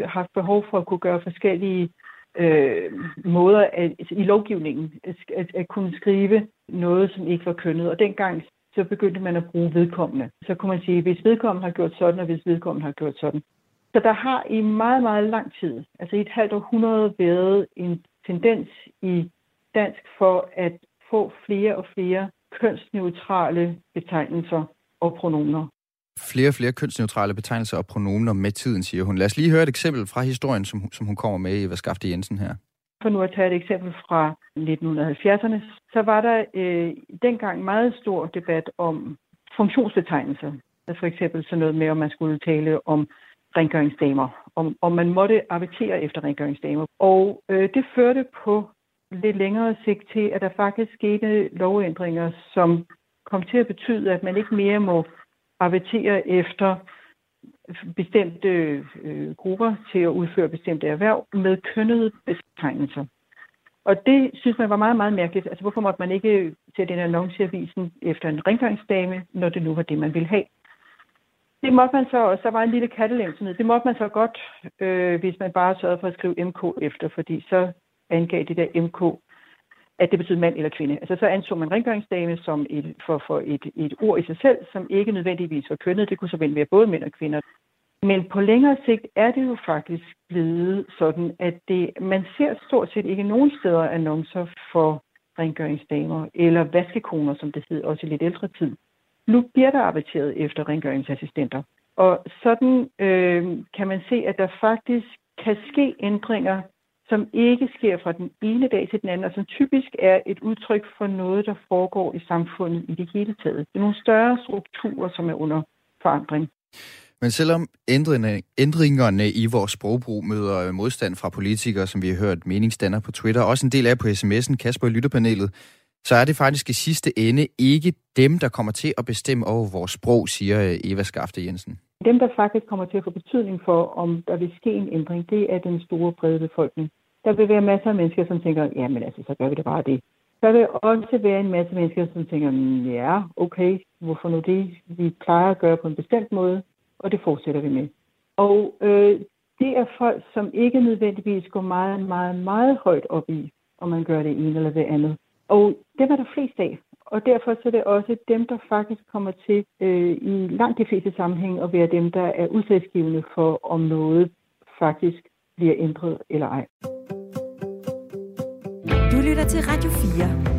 haft behov for at kunne gøre forskellige øh, måder at, i lovgivningen at, at, at kunne skrive noget, som ikke var kønnet. Og dengang så begyndte man at bruge vedkommende. Så kunne man sige, hvis vedkommende har gjort sådan, og hvis vedkommende har gjort sådan. Så der har i meget, meget lang tid, altså i et halvt århundrede, været en tendens i dansk for at få flere og flere kønsneutrale betegnelser og pronomer. Flere og flere kønsneutrale betegnelser og pronomer med tiden, siger hun. Lad os lige høre et eksempel fra historien, som, som hun kommer med, Eva Skafte Jensen her. For nu at tage et eksempel fra 1970'erne, så var der øh, dengang meget stor debat om funktionsbetegnelser. For eksempel sådan noget med, om man skulle tale om rengøringsdamer, om, om man måtte avertere efter rengøringsdamer. Og øh, det førte på lidt længere sigt til, at der faktisk skete lovændringer, som kom til at betyde, at man ikke mere må arbitere efter bestemte øh, grupper til at udføre bestemte erhverv med kønnede betegnelser. Og det synes man var meget, meget mærkeligt. Altså, hvorfor måtte man ikke sætte en annonce i avisen efter en rengøringsdame, når det nu var det, man ville have? Det måtte man så, og så var en lille kattelemsned. Det måtte man så godt, øh, hvis man bare sørgede for at skrive MK efter, fordi så angav det der MK, at det betyder mand eller kvinde. Altså så anså man rengøringsdame som et, for, for et, et ord i sig selv, som ikke nødvendigvis var kønnet. Det kunne så vel være både mænd og kvinder. Men på længere sigt er det jo faktisk blevet sådan, at det, man ser stort set ikke nogen steder annoncer for rengøringsdamer eller vaskekoner, som det hed også i lidt ældre tid. Nu bliver der arbejdet efter rengøringsassistenter. Og sådan øh, kan man se, at der faktisk kan ske ændringer, som ikke sker fra den ene dag til den anden, og som typisk er et udtryk for noget, der foregår i samfundet i det hele taget. Det er nogle større strukturer, som er under forandring. Men selvom ændringerne, ændringerne i vores sprogbrug møder øh, modstand fra politikere, som vi har hørt meningsdanner på Twitter, også en del af på sms'en, Kasper i lytterpanelet, så er det faktisk i sidste ende ikke dem, der kommer til at bestemme over vores sprog, siger øh, Eva Skafte Jensen. Dem, der faktisk kommer til at få betydning for, om der vil ske en ændring, det er den store brede befolkning. Der vil være masser af mennesker, som tænker, ja, men altså, så gør vi det bare det. Der vil også være en masse mennesker, som tænker, ja, okay, hvorfor nu det? Vi plejer at gøre på en bestemt måde, og det fortsætter vi med. Og øh, det er folk, som ikke nødvendigvis går meget, meget, meget højt op i, om man gør det ene eller det andet. Og det var der flest af. Og derfor så er det også dem, der faktisk kommer til øh, i langt de fleste sammenhænge at være dem, der er udsatsgivende for, om noget faktisk bliver ændret eller ej. Du lytter til Radio 4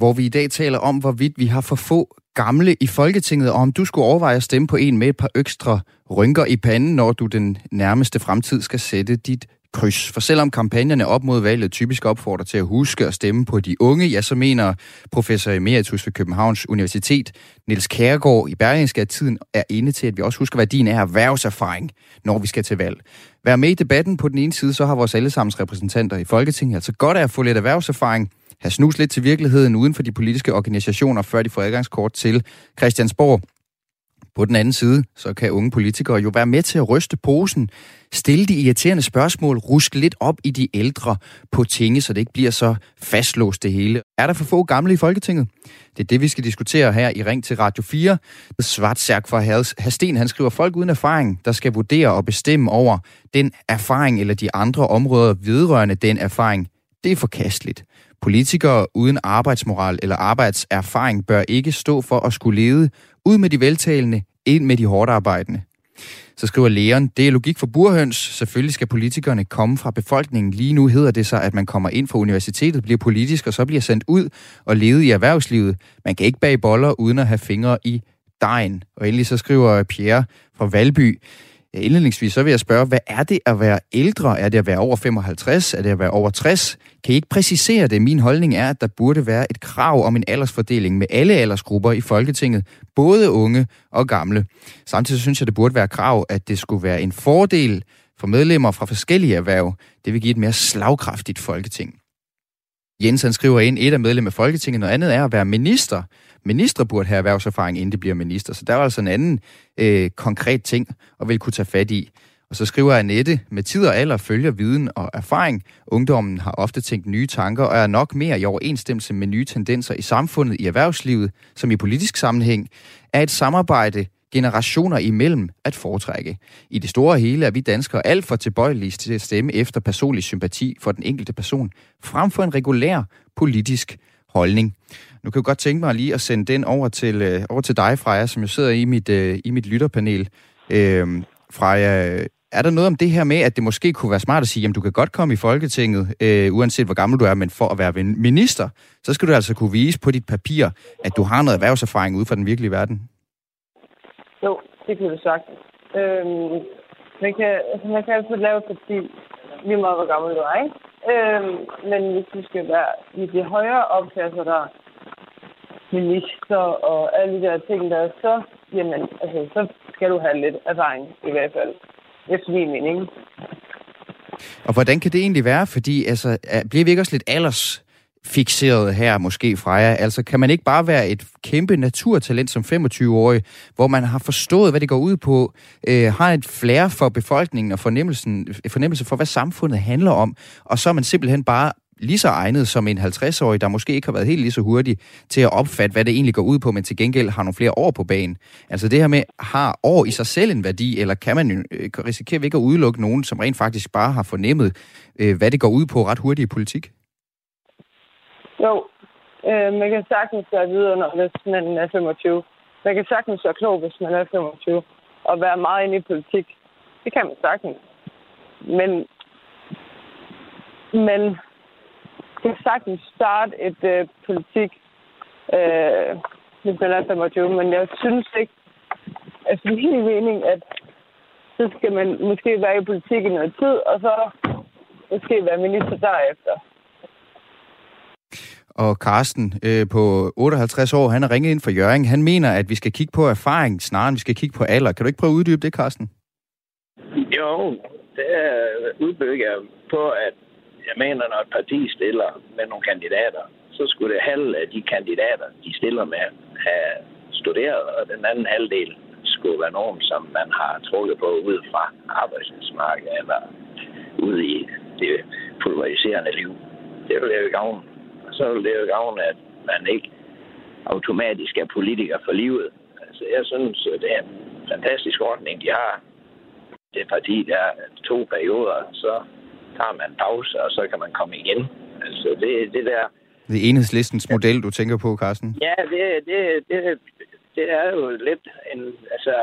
hvor vi i dag taler om, hvorvidt vi har for få gamle i Folketinget, og om du skulle overveje at stemme på en med et par ekstra rynker i panden, når du den nærmeste fremtid skal sætte dit kryds. For selvom kampagnerne op mod valget typisk opfordrer til at huske at stemme på de unge, ja, så mener professor emeritus ved Københavns Universitet, Niels Kærgaard i Berlingske, at tiden er inde til, at vi også husker værdien af erhvervserfaring, når vi skal til valg. Vær med i debatten på den ene side, så har vores allesammens repræsentanter i Folketinget altså godt af at få lidt erhvervserfaring, have snus lidt til virkeligheden uden for de politiske organisationer, før de får adgangskort til Christiansborg. På den anden side, så kan unge politikere jo være med til at ryste posen, stille de irriterende spørgsmål, ruske lidt op i de ældre på tinge, så det ikke bliver så fastlåst det hele. Er der for få gamle i Folketinget? Det er det, vi skal diskutere her i Ring til Radio 4. Svartsærk fra Hasten, han skriver, folk uden erfaring, der skal vurdere og bestemme over den erfaring eller de andre områder vedrørende den erfaring, det er forkasteligt. Politikere uden arbejdsmoral eller arbejdserfaring bør ikke stå for at skulle lede ud med de veltalende, ind med de hårdt arbejdende. Så skriver Leon, det er logik for burhøns. Selvfølgelig skal politikerne komme fra befolkningen. Lige nu hedder det så, at man kommer ind fra universitetet, bliver politisk og så bliver sendt ud og levet i erhvervslivet. Man kan ikke bage boller uden at have fingre i dejen. Og endelig så skriver Pierre fra Valby, Indledningsvis så vil jeg spørge, hvad er det at være ældre? Er det at være over 55? Er det at være over 60? Kan I ikke præcisere det? Min holdning er, at der burde være et krav om en aldersfordeling med alle aldersgrupper i Folketinget, både unge og gamle. Samtidig synes jeg, det burde være krav, at det skulle være en fordel for medlemmer fra forskellige erhverv. Det vil give et mere slagkraftigt Folketing. Jens han skriver ind, et af medlem af Folketinget, noget andet er at være minister. Minister burde have erhvervserfaring, inden de bliver minister. Så der er altså en anden øh, konkret ting, at vil kunne tage fat i. Og så skriver Annette, med tid og alder følger viden og erfaring. Ungdommen har ofte tænkt nye tanker og er nok mere i overensstemmelse med nye tendenser i samfundet, i erhvervslivet, som i politisk sammenhæng, er et samarbejde generationer imellem at foretrække. I det store hele er vi danskere alt for tilbøjelige til at stemme efter personlig sympati for den enkelte person, frem for en regulær politisk holdning. Nu kan jeg godt tænke mig lige at sende den over til, øh, over til dig, Freja, som jo sidder i mit, øh, i mit lytterpanel. Øh, Freja, er der noget om det her med, at det måske kunne være smart at sige, at du kan godt komme i Folketinget, øh, uanset hvor gammel du er, men for at være minister, så skal du altså kunne vise på dit papir, at du har noget erhvervserfaring ude fra den virkelige verden? Jo, det kunne du sagt. Øhm, man, kan, man kan altid lave et parti, lige meget hvor gammel du er, ikke? Øhm, men hvis du skal være i de højere opklasser, der minister og alle de der ting der, så, jamen, altså, så skal du have lidt erfaring i hvert fald. Efter min mening. Og hvordan kan det egentlig være? Fordi altså, bliver vi ikke også lidt alders fixeret her måske, Freja? Altså, kan man ikke bare være et kæmpe naturtalent som 25-årig, hvor man har forstået, hvad det går ud på, øh, har et flair for befolkningen og fornemmelsen, øh, fornemmelse for, hvad samfundet handler om, og så er man simpelthen bare lige så egnet som en 50-årig, der måske ikke har været helt lige så hurtig til at opfatte, hvad det egentlig går ud på, men til gengæld har nogle flere år på banen. Altså det her med, har år i sig selv en værdi, eller kan man øh, risikere ikke at udelukke nogen, som rent faktisk bare har fornemmet, øh, hvad det går ud på ret hurtigt i politik? Jo, øh, man kan sagtens være videre, hvis man er 25. Man kan sagtens være klog, hvis man er 25. Og være meget inde i politik. Det kan man sagtens. Men, men kan sagtens starte et øh, politik, øh, hvis man er 25. Men jeg synes ikke, altså min mening, at så skal man måske være i politik i noget tid, og så måske være minister derefter. Og Carsten øh, på 58 år, han har ringet ind for Jørgen. Han mener, at vi skal kigge på erfaring snarere end vi skal kigge på alder. Kan du ikke prøve at uddybe det, Carsten? Jo, det er udbygget på, at jeg mener, når et parti stiller med nogle kandidater, så skulle det halve af de kandidater, de stiller med, have studeret, og den anden halvdel skulle være nogen, som man har trukket på ud fra arbejdsmarkedet eller ud i det pulveriserende liv. Det vil jo gavne. Så vil det jo gavne, at man ikke automatisk er politiker for livet. Altså, jeg synes, det er en fantastisk ordning, de har. Det parti, der er to perioder, så tager man pause, og så kan man komme igen. Altså, det, det der... Det er enhedslistens model, du tænker på, Carsten? Ja, det, det, det, det er jo lidt en... Altså,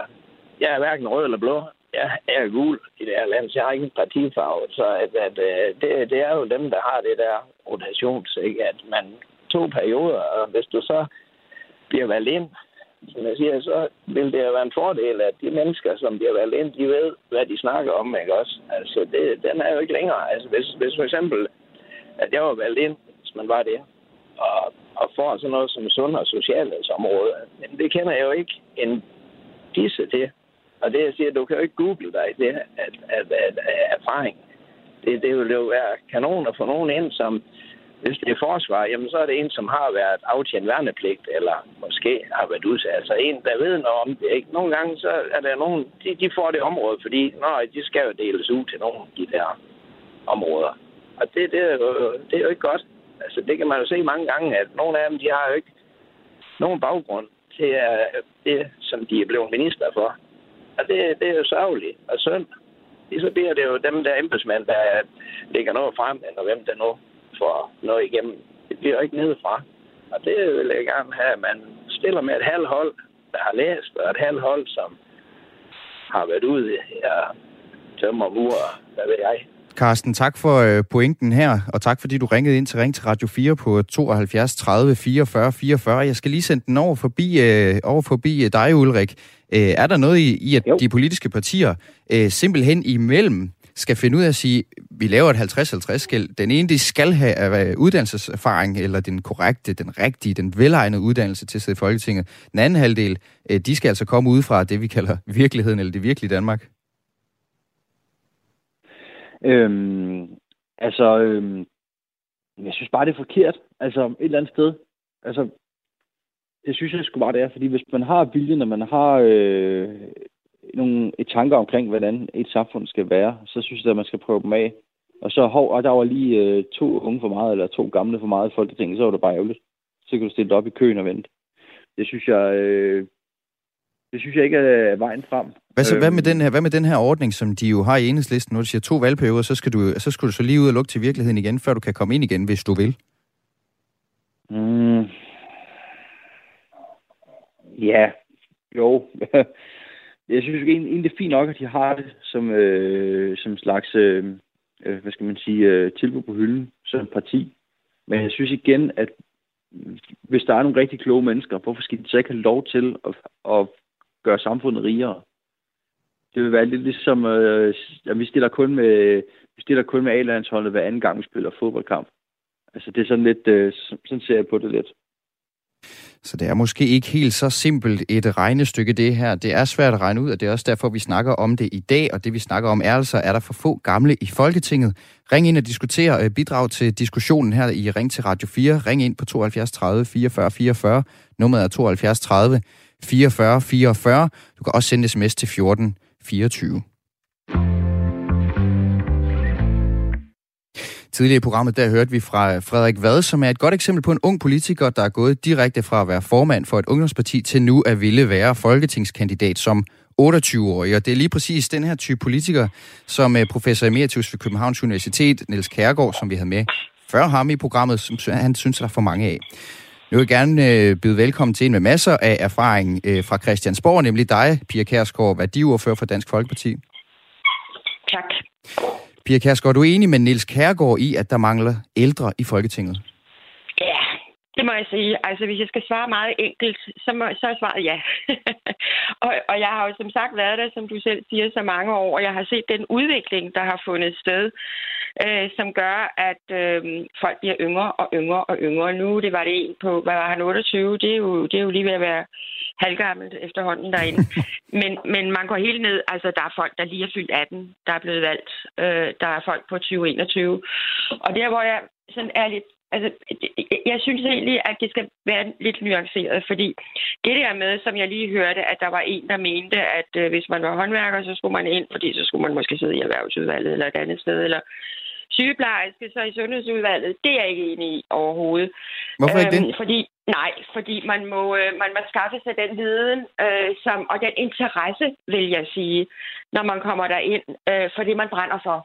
jeg er hverken rød eller blå. Jeg er gul i det her land, så jeg har ikke en partifarve. Så at, at, øh, det, det er jo dem, der har det der rotations, ikke? at man to perioder, og hvis du så bliver valgt ind, som jeg siger, så vil det være en fordel, at de mennesker, som bliver valgt ind, de ved, hvad de snakker om, ikke også? Altså, det, den er jo ikke længere. Altså, hvis, hvis for eksempel, at jeg var valgt ind, hvis man var det, og, og får sådan noget som sund- og socialhedsområde, men det kender jeg jo ikke en disse til. Og det, jeg siger, du kan jo ikke google dig det, at, at, at, at, at erfaring. Det, det vil jo være kanon at få nogen ind, som hvis det er forsvar, jamen så er det en, som har været aftjent værnepligt, eller måske har været udsat. Altså en, der ved noget om det. Ikke? Nogle gange så er der nogen, de, de får det område, fordi nej, de skal jo deles ud til nogle af de der områder. Og det, det, er jo, det er jo ikke godt. Altså det kan man jo se mange gange, at nogle af dem, de har jo ikke nogen baggrund til uh, det, som de er blevet minister for. Og det, det er jo sørgeligt og synd. Så bliver det jo dem der embedsmænd, der lægger noget frem, eller hvem der nu får noget igennem. Det bliver jo ikke nedefra. Og det vil jeg gerne have, at man stiller med et halvt hold, der har læst, og et halvt hold, som har været ude og tømmer mur, hvad ved jeg. Carsten, tak for øh, pointen her, og tak fordi du ringede ind til Ring til Radio 4 på 72 30 44 44. Jeg skal lige sende den over forbi, øh, over forbi øh, dig, Ulrik. er der noget i, i at jo. de politiske partier simpelthen imellem skal finde ud af at sige, vi laver et 50-50-skæld. Den ene, de skal have uddannelseserfaring, eller den korrekte, den rigtige, den velegnede uddannelse til at sidde i Folketinget. Den anden halvdel, de skal altså komme ud fra det, vi kalder virkeligheden, eller det virkelige Danmark. Øhm, altså, øhm, jeg synes bare, det er forkert. Altså, et eller andet sted. Altså, det synes jeg sgu bare, det er. Fordi hvis man har viljen, og man har øh, nogle et tanker omkring, hvordan et samfund skal være, så synes jeg, at man skal prøve dem af. Og så hov, og der var lige øh, to unge for meget, eller to gamle for meget i Folketinget, så var det bare ærgerligt. Så kan du stille op i køen og vente. Det synes jeg, øh, det synes jeg ikke er vejen frem. Hvad, så, hvad, med øhm. den her, hvad med den her ordning, som de jo har i enhedslisten, når du siger to valgperioder, så skal, du, så skal du så lige ud og lukke til virkeligheden igen, før du kan komme ind igen, hvis du vil? Mm. Ja, jo. [laughs] jeg synes egentlig, det er fint nok, at de har det som, øh, som slags, øh, øh, hvad skal man sige, øh, tilbud på hylden som parti. Men jeg synes igen, at hvis der er nogle rigtig kloge mennesker, hvorfor skal de så ikke have lov til at, at gøre samfundet rigere? Det vil være lidt ligesom, øh, at vi stiller kun med, vi stiller kun med A-landsholdet hver anden gang, vi spiller fodboldkamp. Altså det er sådan lidt, øh, sådan ser jeg på det lidt. Så det er måske ikke helt så simpelt et regnestykke, det her. Det er svært at regne ud, og det er også derfor, vi snakker om det i dag. Og det, vi snakker om, er altså, er der for få gamle i Folketinget? Ring ind og diskuter, øh, bidrag til diskussionen her i Ring til Radio 4. Ring ind på 72 30 44 44. Nummeret er 72 30 44 44. Du kan også sende sms til 14 24. Tidligere i programmet, der hørte vi fra Frederik Vad, som er et godt eksempel på en ung politiker, der er gået direkte fra at være formand for et ungdomsparti til nu at ville være folketingskandidat som 28-årig. Og det er lige præcis den her type politiker, som professor emeritus ved Københavns Universitet, Niels Kærgaard, som vi havde med før ham i programmet, som han synes, der er for mange af. Nu vil jeg gerne øh, byde velkommen til en med masser af erfaring øh, fra Christiansborg, nemlig dig, Pia Kærsgaard, værdiordfører for Dansk Folkeparti. Tak. Pia Kærsgaard, du er enig med Niels Kærgaard i, at der mangler ældre i Folketinget? Ja, det må jeg sige. Altså, hvis jeg skal svare meget enkelt, så, må, så er svaret ja. [laughs] og, og jeg har jo som sagt været der, som du selv siger, så mange år, og jeg har set den udvikling, der har fundet sted, øh, som gør, at øh, folk bliver yngre og yngre og yngre. Nu det var det en på, hvad var han, 28? Det er jo, det er jo lige ved at være halvgammelt efterhånden derinde. [laughs] men, men man går helt ned, altså der er folk, der lige er fyldt 18, der er blevet valgt. Øh, der er folk på 2021. Og der, hvor jeg sådan er lidt Altså, jeg synes egentlig, at det skal være lidt nuanceret, fordi det der med, som jeg lige hørte, at der var en, der mente, at øh, hvis man var håndværker, så skulle man ind, fordi så skulle man måske sidde i erhvervsudvalget eller et andet sted, eller sygeplejerske, så i sundhedsudvalget, det er jeg ikke enig i overhovedet. Hvorfor ikke det? Øhm, fordi, nej, fordi man må, øh, man må skaffe sig den viden øh, som, og den interesse, vil jeg sige, når man kommer derind øh, for det, man brænder for.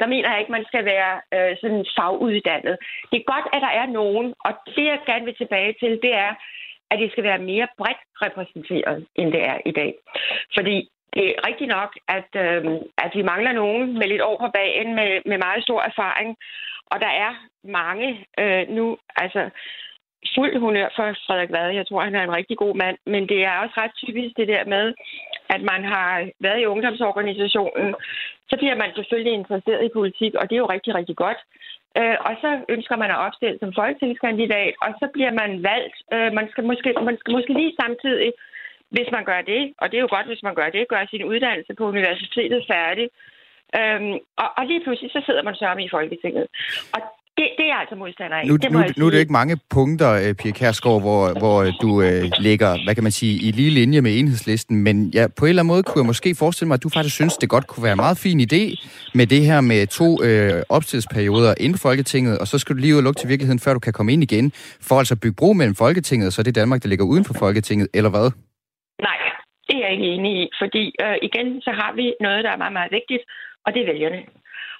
Der mener jeg ikke, man skal være øh, sådan faguddannet. Det er godt, at der er nogen, og det, jeg gerne vil tilbage til, det er, at det skal være mere bredt repræsenteret, end det er i dag. Fordi det er rigtigt nok, at, øh, at vi mangler nogen med lidt år på bagen med, med meget stor erfaring. Og der er mange øh, nu, altså fuld honør for Frederik Vade. Jeg tror, han er en rigtig god mand. Men det er også ret typisk det der med, at man har været i ungdomsorganisationen. Så bliver man selvfølgelig interesseret i politik, og det er jo rigtig, rigtig godt. Øh, og så ønsker man at opstille som folketingskandidat, og så bliver man valgt. Øh, man, skal måske, man skal måske lige samtidig hvis man gør det, og det er jo godt, hvis man gør det, gør sin uddannelse på universitetet færdig, øhm, og, og lige pludselig så sidder man sørme i Folketinget. Og det, det er altså modstander af. Nu, det nu, nu er det ikke mange punkter, øh, Pia Kærsgaard, hvor, hvor du øh, ligger, hvad kan man sige, i lige linje med enhedslisten, men ja, på en eller anden måde kunne jeg måske forestille mig, at du faktisk synes, det godt kunne være en meget fin idé med det her med to øh, opstillingsperioder inden Folketinget, og så skal du lige ud og lukke til virkeligheden, før du kan komme ind igen, for altså at bygge bro mellem Folketinget og så det Danmark, der ligger uden for Folketinget, eller hvad? Det er jeg ikke enig i, fordi øh, igen, så har vi noget, der er meget, meget vigtigt, og det er vælgerne.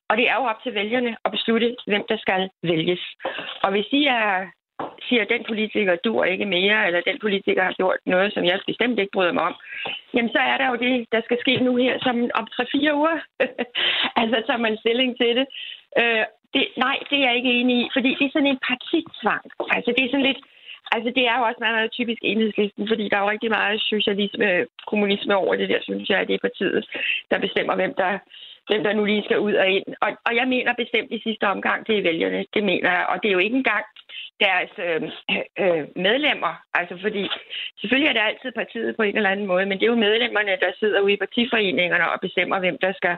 Og det er jo op til vælgerne at beslutte, hvem der skal vælges. Og hvis I er, siger, at den politiker dur ikke mere, eller den politiker har gjort noget, som jeg bestemt ikke bryder mig om, jamen så er der jo det, der skal ske nu her, som om 3-4 uger. [laughs] altså tager man stilling til det. Øh, det. Nej, det er jeg ikke enig i, fordi det er sådan en partitvang. Altså det er sådan lidt, Altså, det er jo også meget, meget typisk enhedslisten, fordi der er jo rigtig meget socialisme, kommunisme over det der, synes jeg, at det er partiet, der bestemmer, hvem der, hvem der nu lige skal ud og ind. Og, og jeg mener bestemt i sidste omgang, det er vælgerne. Det mener jeg. Og det er jo ikke engang deres øh, øh, medlemmer. Altså fordi, selvfølgelig er det altid partiet på en eller anden måde, men det er jo medlemmerne, der sidder ude i partiforeningerne og bestemmer, hvem der skal,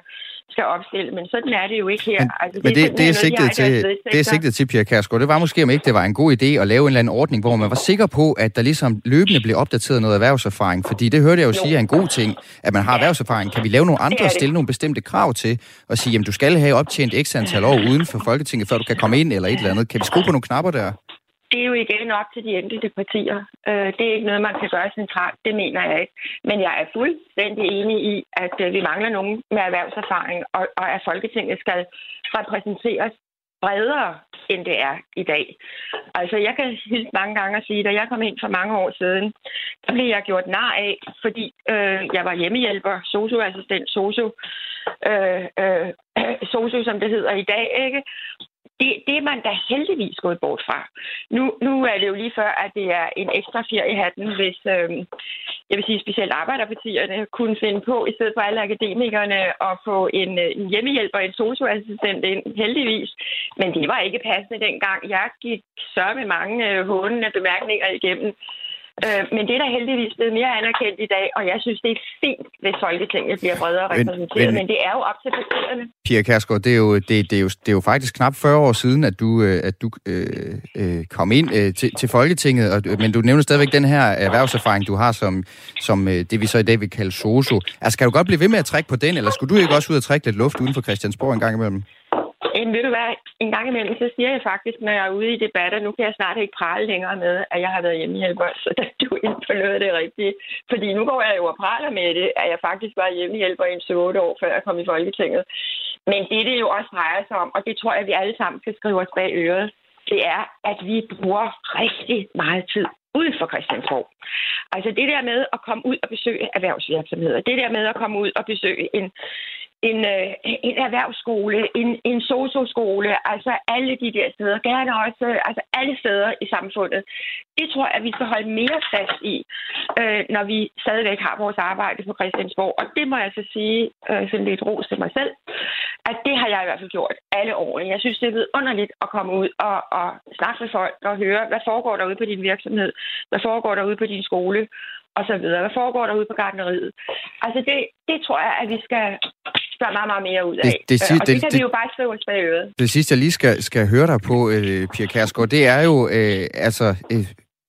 skal opstille. Men sådan er det jo ikke her. Men, altså, det, men det, det, er sigtet til, det er sigtet til, Pia Kærsgaard. Det var måske, om ikke det var en god idé at lave en eller anden ordning, hvor man var sikker på, at der ligesom løbende blev opdateret noget erhvervserfaring. Fordi det hørte jeg jo, jo. sige er en god ting, at man har erhvervserfaring. Kan vi lave nogle andre og stille nogle bestemte krav til og sige, at du skal have optjent x antal år uden for Folketinget, før du kan komme ind eller et eller andet? Kan vi skrue på nogle knapper der? Det er jo igen op til de enkelte partier. Øh, det er ikke noget, man kan gøre centralt. Det mener jeg ikke. Men jeg er fuldstændig enig i, at øh, vi mangler nogen med erhvervserfaring, og, og at Folketinget skal repræsenteres bredere, end det er i dag. Altså, jeg kan helt mange gange sige, da jeg kom ind for mange år siden, der blev jeg gjort nar af, fordi øh, jeg var hjemmehjælper, socioassistent, socio, øh, øh, [clears throat] socio, som det hedder i dag, ikke? Det, det er man da heldigvis gået bort fra. Nu, nu er det jo lige før, at det er en ekstra fjer i hatten, hvis, øh, jeg vil sige specielt arbejderpartierne, kunne finde på, i stedet for alle akademikerne, at få en, en en hjemmehjælper, en socioassistent ind, heldigvis. Men det var ikke passende dengang. Jeg gik så med mange øh, hånende bemærkninger igennem Øh, men det er der heldigvis blevet mere anerkendt i dag, og jeg synes, det er fint, hvis Folketinget bliver bredere Men- repræsenteret, men, men- det er jo op til partierne. Pia Kærsgaard, det er, jo, det, det, er jo, det er jo faktisk knap 40 år siden, at du, øh, at du øh, øh, kom ind øh, til, til Folketinget, og, men du nævner stadigvæk den her erhvervserfaring, du har som, som øh, det, vi så i dag vil kalde soso. Altså, kan du godt blive ved med at trække på den, eller skulle du ikke også ud og trække lidt luft uden for Christiansborg en gang imellem? Jamen ved du hvad, en gang imellem, så siger jeg faktisk, når jeg er ude i debatter, nu kan jeg snart ikke prale længere med, at jeg har været hjemmehjælper, så da du er inde på noget af det rigtige. Fordi nu går jeg jo og praler med det, at jeg faktisk var hjemmehjælper i en 8 år, før jeg kom i Folketinget. Men det, det jo også drejer sig om, og det tror jeg, vi alle sammen skal skrive os bag øret, det er, at vi bruger rigtig meget tid uden for Christiansborg. Altså det der med at komme ud og besøge erhvervsvirksomheder, det der med at komme ud og besøge en, en, øh, en erhvervsskole, en, en socioskole, altså alle de der steder, gerne også øh, altså alle steder i samfundet. Det tror jeg, at vi skal holde mere fast i, øh, når vi stadigvæk har vores arbejde på Christiansborg. Og det må jeg så sige, øh, sådan lidt ros til mig selv, at det har jeg i hvert fald gjort alle årene. Jeg synes, det er underligt at komme ud og, og snakke med folk og høre, hvad foregår derude på din virksomhed, hvad foregår derude på din skole, og så videre. Hvad foregår derude på gardneriet? Altså, det, det tror jeg, at vi skal gøre meget, meget mere ud af. Det- det Øh, og det, det- kan det- vi jo bare skrive os bag øret. Det sidste, jeg lige skal, skal høre dig på, øh, Pia Kærsgaard, det er jo, øh, altså, øh,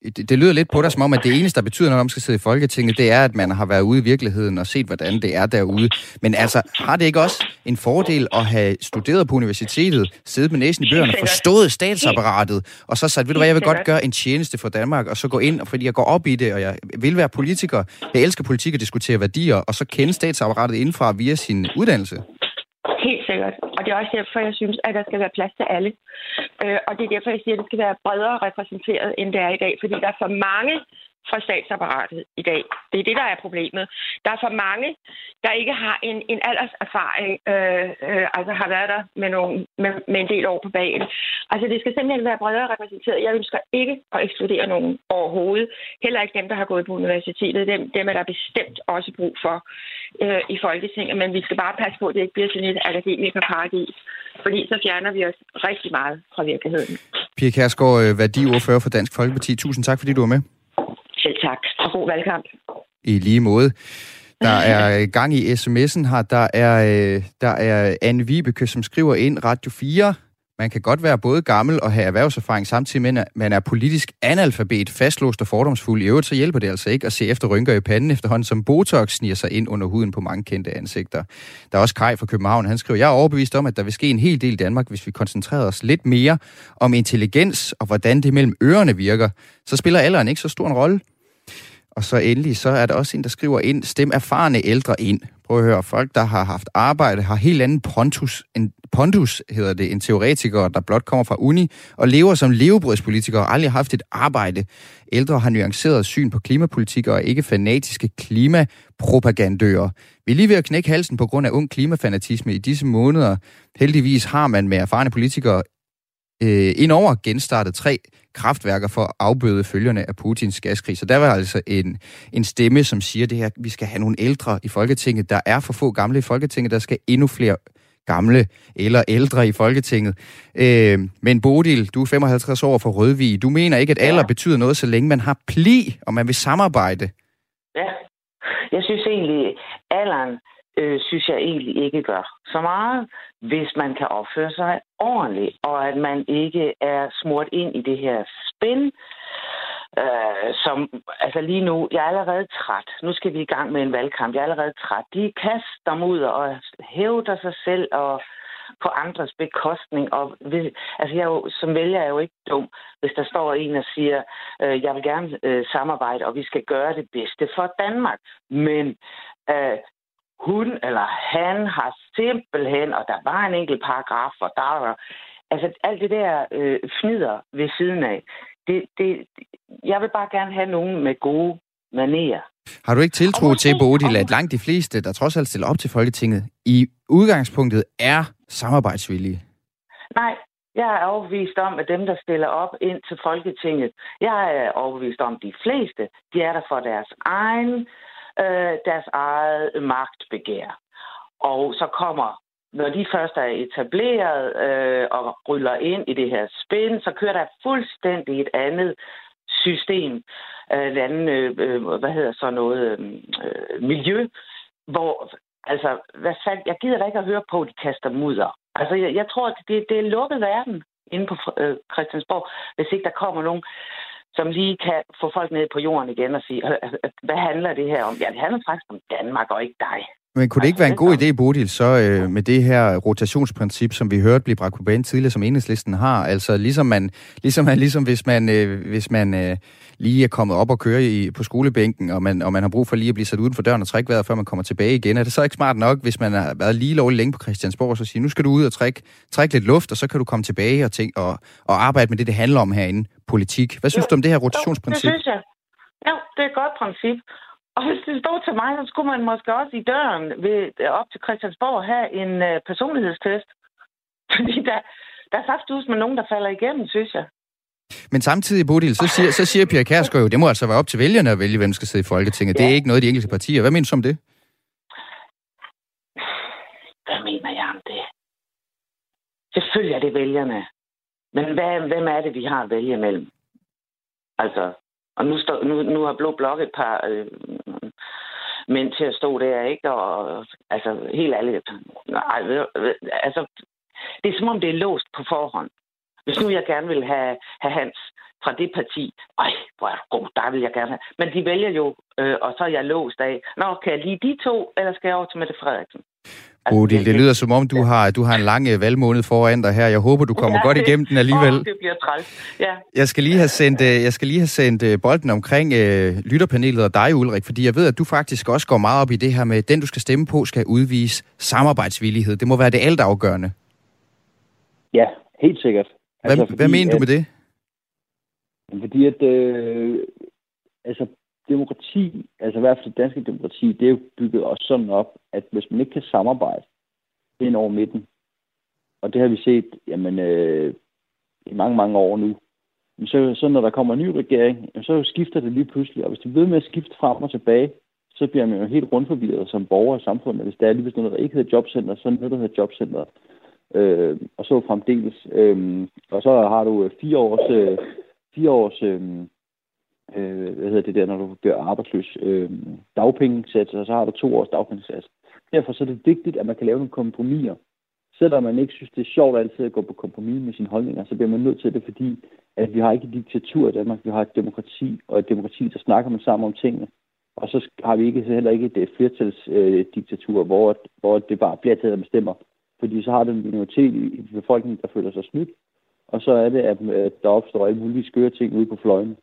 det, det lyder lidt på dig som om, at det eneste, der betyder noget, om man skal sidde i Folketinget, det er, at man har været ude i virkeligheden og set, hvordan det er derude. Men altså, har det ikke også en fordel at have studeret på universitetet, siddet med næsen i bøgerne, forstået statsapparatet, og så sagt, ved du hvad, jeg vil godt gøre en tjeneste for Danmark, og så gå ind, fordi jeg går op i det, og jeg vil være politiker. Jeg elsker politik og diskutere værdier, og så kende statsapparatet indenfra via sin uddannelse. Helt sikkert. Og det er også derfor, jeg synes, at der skal være plads til alle. Øh, og det er derfor, jeg siger, at det skal være bredere repræsenteret, end det er i dag. Fordi der er for mange fra statsapparatet i dag. Det er det, der er problemet. Der er for mange, der ikke har en, en alderserfaring, øh, øh, altså har været der med, nogle, med, med en del år på bagen. Altså det skal simpelthen være bredere repræsenteret. Jeg ønsker ikke at ekskludere nogen overhovedet. Heller ikke dem, der har gået på universitetet. Dem, dem er der bestemt også brug for øh, i Folketinget. Men vi skal bare passe på, at det ikke bliver sådan et akademikerparadis. Fordi så fjerner vi os rigtig meget fra virkeligheden. Pia Kærsgaard, øh, værdiordfører for Dansk Folkeparti. Tusind tak, fordi du var med. Selv tak. Og god valgkamp. I lige måde. Der er [laughs] gang i sms'en her. Der er, øh, der er Anne Vibeke, som skriver ind Radio 4. Man kan godt være både gammel og have erhvervserfaring, samtidig med, at man er politisk analfabet, fastlåst og fordomsfuld. I øvrigt så hjælper det altså ikke at se efter rynker i panden efterhånden, som Botox sniger sig ind under huden på mange kendte ansigter. Der er også Kai fra København. Han skriver, jeg er overbevist om, at der vil ske en hel del i Danmark, hvis vi koncentrerer os lidt mere om intelligens og hvordan det mellem ørerne virker. Så spiller alderen ikke så stor en rolle. Og så endelig, så er der også en, der skriver ind, stem erfarne ældre ind. Prøv at høre, folk, der har haft arbejde, har helt anden pontus, en pondus, hedder det, en teoretiker, der blot kommer fra uni, og lever som levebrødspolitikere og aldrig har haft et arbejde. Ældre har nuanceret syn på klimapolitik og er ikke fanatiske klimapropagandører. Vi er lige ved at knække halsen på grund af ung klimafanatisme i disse måneder. Heldigvis har man med erfarne politikere øh, indover genstartet tre kraftværker for at afbøde følgerne af Putins gaskrig. Så der var altså en, en stemme, som siger det her, vi skal have nogle ældre i Folketinget. Der er for få gamle i Folketinget, der skal endnu flere gamle eller ældre i Folketinget. Øh, men Bodil, du er 55 år fra Rødvig. Du mener ikke, at alder betyder noget, så længe man har pli, og man vil samarbejde. Ja. Jeg synes egentlig, alderen øh, synes jeg egentlig ikke gør så meget, hvis man kan opføre sig ordentligt, og at man ikke er smurt ind i det her spænd, øh, som, altså lige nu, jeg er allerede træt. Nu skal vi i gang med en valgkamp. Jeg er allerede træt. De kaster mod og hævder sig selv og på andres bekostning. Og ved, altså jeg er jo, som vælger er jeg jo ikke dum, hvis der står en og siger, øh, jeg vil gerne øh, samarbejde, og vi skal gøre det bedste for Danmark. Men øh, hun eller han har simpelthen, og der var en enkelt paragraf, og der var, altså alt det der øh, fnider ved siden af, det, det, jeg vil bare gerne have nogen med gode manerer. Har du ikke tiltro til, Bodil, at langt de fleste, der trods alt stiller op til Folketinget, i udgangspunktet er samarbejdsvillige? Nej, jeg er overbevist om, at dem, der stiller op ind til Folketinget, jeg er overbevist om, at de fleste, de er der for deres egen, øh, deres eget magtbegær. Og så kommer, når de først er etableret øh, og ryller ind i det her spil, så kører der fuldstændig et andet system, øh, et andet, øh, øh hvad hedder så noget, øh, øh, miljø, hvor, altså, hvad fanden, jeg gider da ikke at høre på, at de kaster mudder. Altså, jeg, jeg tror, at det, det er lukket verden inde på øh, Christiansborg, hvis ikke der kommer nogen, som lige kan få folk ned på jorden igen og sige, altså, hvad handler det her om? Ja, det handler faktisk om Danmark og ikke dig. Men kunne det ikke være en god idé, Bodil, så øh, med det her rotationsprincip, som vi hørte blive bragt på banen tidligere, som enhedslisten har? Altså ligesom, man, ligesom, man, ligesom hvis man, øh, hvis man øh, lige er kommet op og kører i, på skolebænken, og man, og man har brug for lige at blive sat uden for døren og trække vejret, før man kommer tilbage igen. Er det så ikke smart nok, hvis man har været lige lovlig længe på Christiansborg, og så sige, nu skal du ud og trække, trække lidt luft, og så kan du komme tilbage og, tænke, og, og arbejde med det, det handler om herinde, politik. Hvad synes jo, du om det her rotationsprincip? Det synes jeg. Ja, det er et godt princip. Og hvis det stod til mig, så skulle man måske også i døren ved, op til Christiansborg have en uh, personlighedstest. [laughs] Fordi der, der er faktisk med nogen, der falder igennem, synes jeg. Men samtidig, Bodil, så siger, så siger Pia Kærsgaard jo, det må altså være op til vælgerne at vælge, hvem skal sidde i Folketinget. Ja. Det er ikke noget de enkelte partier. Hvad mener du om det? Hvad mener jeg om det? Selvfølgelig er det vælgerne. Men hvad, hvem er det, vi har at vælge imellem? Altså, og nu, står, nu, nu har Blå Blok et par øh, mænd til at stå der, ikke? Og altså, helt ærligt, nej, ved, ved, altså, det er som om, det er låst på forhånd. Hvis nu jeg gerne vil have, have Hans fra det parti, ej, hvor er god, der vil jeg gerne have. Men de vælger jo, øh, og så er jeg låst af, nå, kan jeg lige de to, eller skal jeg over til Mette Frederiksen? Altså, Bodil, det, det lyder som om, du har, du har en lang øh, valgmåned foran dig her. Jeg håber, du kommer ja, godt igennem den alligevel. Oh, det bliver træls. Ja. Jeg skal lige have sendt, øh, jeg skal lige have sendt øh, bolden omkring uh, lytterpanelet og dig, Ulrik, fordi jeg ved, at du faktisk også går meget op i det her med, at den, du skal stemme på, skal udvise samarbejdsvillighed. Det må være det altafgørende. Ja, helt sikkert. Hvad, altså, fordi, hvad mener du med det? Fordi at, øh, altså, demokrati, altså i hvert fald det danske demokrati, det er jo bygget også sådan op, at hvis man ikke kan samarbejde ind over midten, og det har vi set jamen, øh, i mange, mange år nu, så, så når der kommer en ny regering, så skifter det lige pludselig, og hvis det ved med at skifte frem og tilbage, så bliver man jo helt rundforvirret som borger i samfundet. Hvis der er lige hvis noget, der ikke hedder jobcenter, så er noget, der hedder jobcenter. Øh, og så fremdeles. Øh, og så har du øh, fire års, øh, fire års øh, øh, hvad hedder det der, når du bliver arbejdsløs, øh, dagpengesats, og så har du to års dagpengesats. Derfor så er det vigtigt, at man kan lave nogle kompromiser. Selvom man ikke synes, det er sjovt altid at gå på kompromis med sine holdninger, så bliver man nødt til det, fordi at vi har ikke et diktatur i Danmark, vi har et demokrati, og et demokrati, der snakker man sammen om tingene. Og så har vi ikke, så heller ikke et flertalsdiktatur, øh, hvor, hvor det bare bliver taget, der bestemmer. Fordi så har du en minoritet i befolkningen, der føler sig snydt, og så er det, at der opstår alle mulige skøre ting ude på fløjen.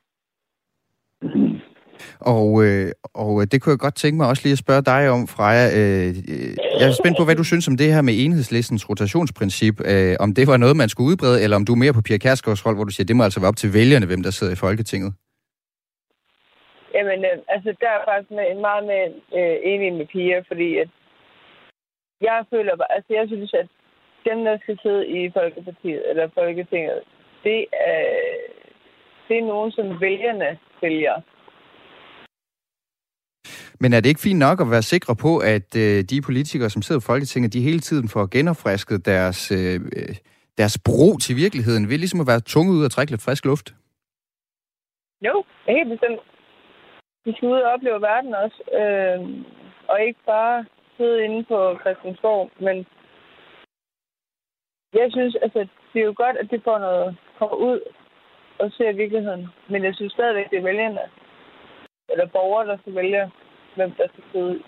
Og, øh, og øh, det kunne jeg godt tænke mig også lige at spørge dig om, Freja. Øh, øh, jeg er spændt på, hvad du synes om det her med enhedslistens rotationsprincip. Øh, om det var noget, man skulle udbrede, eller om du er mere på Pia Kærsgaards hold, hvor du siger, det må altså være op til vælgerne, hvem der sidder i Folketinget. Jamen, øh, altså, der er faktisk med, meget med øh, enig med Pia, fordi at jeg føler bare, altså, jeg synes, at dem, der skal sidde i Folkepartiet, eller Folketinget, det er, det er nogen, som vælgerne vælger. Men er det ikke fint nok at være sikre på, at øh, de politikere, som sidder i Folketinget, de hele tiden får genopfrisket deres, øh, deres bro til virkeligheden, ved ligesom at være tunge ud og trække lidt frisk luft? Jo, helt bestemt. De skal ud og opleve verden også, øh, og ikke bare sidde inde på Christiansborg, men jeg synes, altså, det er jo godt, at det får noget, kommer ud og ser virkeligheden. Men jeg synes stadigvæk, det er vælgerne, eller borgere, der skal vælge, hvem der skal sidde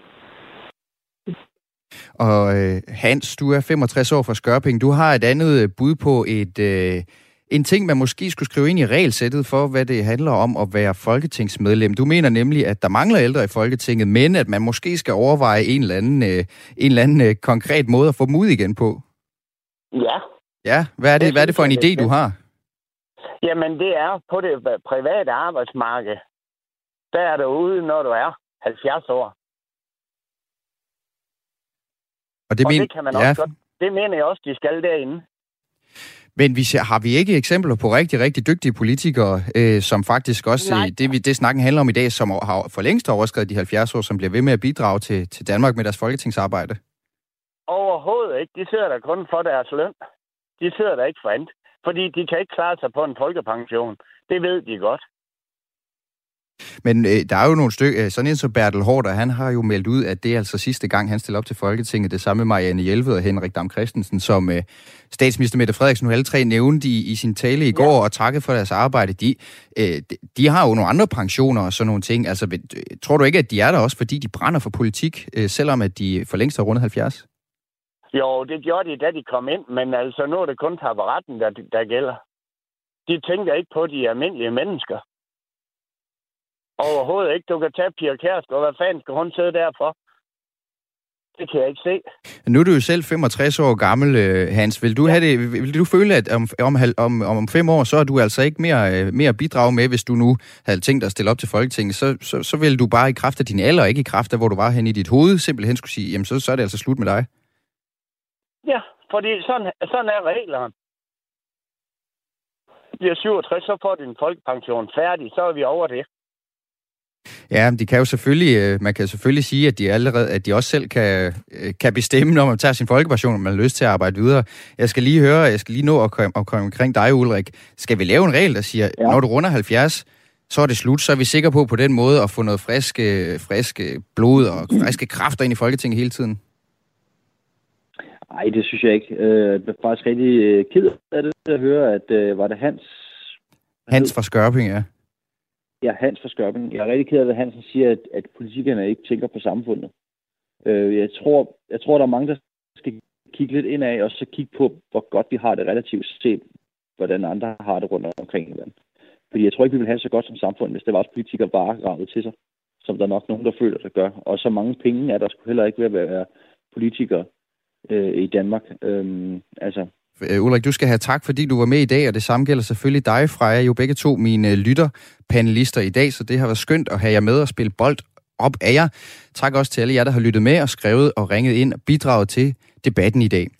og øh, Hans, du er 65 år fra Skørping. Du har et andet øh, bud på et, øh, en ting, man måske skulle skrive ind i regelsættet for, hvad det handler om at være folketingsmedlem. Du mener nemlig, at der mangler ældre i Folketinget, men at man måske skal overveje en eller anden, øh, en eller anden øh, konkret måde at få dem ud igen på. Ja. Ja, hvad er det, hvad er det for en idé, du har? Jamen, det er på det private arbejdsmarked. Der er du ude, når du er 70 år. Og det, og men... det kan man ja. også godt. Det mener jeg også, de skal derinde. Men vi, har vi ikke eksempler på rigtig, rigtig dygtige politikere, øh, som faktisk også, øh, det, det snakken handler om i dag, som har for længst overskrevet de 70 år, som bliver ved med at bidrage til, til Danmark med deres folketingsarbejde? Overhovedet ikke. De sidder der kun for deres løn. De sidder der ikke for andet. Fordi de kan ikke klare sig på en folkepension. Det ved de godt. Men øh, der er jo nogle stykker, sådan en som Bertel Hårder, han har jo meldt ud, at det er altså sidste gang, han stiller op til Folketinget. Det samme med Marianne Hjelved og Henrik Dam Christensen, som øh, statsminister Mette Frederiksen nu alle tre nævnte i, i sin tale i går, ja. og takket for deres arbejde. De, øh, de, de har jo nogle andre pensioner og sådan nogle ting. Altså, tror du ikke, at de er der også, fordi de brænder for politik, øh, selvom at de for længst har rundet 70? Jo, det gjorde de, da de kom ind, men altså nu er det kun taburetten, der, der gælder. De tænker ikke på de almindelige mennesker. Overhovedet ikke. Du kan tage Pia Kjærsgaard. Hvad fanden skal hun sidde derfor? Det kan jeg ikke se. Nu er du jo selv 65 år gammel, øh, Hans. Vil du, ja. have det, vil du føle, at om, om, om, om fem år, så er du altså ikke mere, øh, mere bidrag med, hvis du nu havde tænkt dig at stille op til Folketinget, så, så, så vil du bare i kraft af din alder, ikke i kraft af, hvor du var hen i dit hoved, simpelthen skulle sige, jamen så, så er det altså slut med dig. Ja, fordi sådan, sådan er reglerne. Bliver 67, så får din folkepension færdig, så er vi over det. Ja, de kan jo selvfølgelig, øh, man kan selvfølgelig sige, at de allerede, at de også selv kan, øh, kan bestemme, når man tager sin folkepension, om man har lyst til at arbejde videre. Jeg skal lige høre, jeg skal lige nå at komme, at komme omkring dig, Ulrik. Skal vi lave en regel, der siger, ja. når du runder 70, så er det slut, så er vi sikre på på den måde at få noget friske, friske blod og friske kræfter ind i Folketinget hele tiden? Nej, det synes jeg ikke. Øh, jeg er faktisk rigtig ked af det at høre, at var det Hans... Hans fra Skørping, ja. Ja, Hans fra Skørben. Jeg er rigtig ked af, at Hansen siger, at, at politikerne ikke tænker på samfundet. Øh, jeg, tror, jeg tror, der er mange, der skal kigge lidt ind af, og så kigge på, hvor godt vi har det relativt set, hvordan andre har det rundt omkring i landet. Fordi jeg tror ikke, vi vil have så godt som samfund, hvis det var også politikere bare ravet til sig, som der er nok nogen, der føler, der gør. Og så mange penge er der skulle heller ikke ved at være politikere øh, i Danmark. Øh, altså, Øh, Ulrik, du skal have tak, fordi du var med i dag, og det samme gælder selvfølgelig dig, Freja. jo begge to mine øh, lytterpanelister i dag, så det har været skønt at have jer med og spille bold op af jer. Tak også til alle jer, der har lyttet med og skrevet og ringet ind og bidraget til debatten i dag.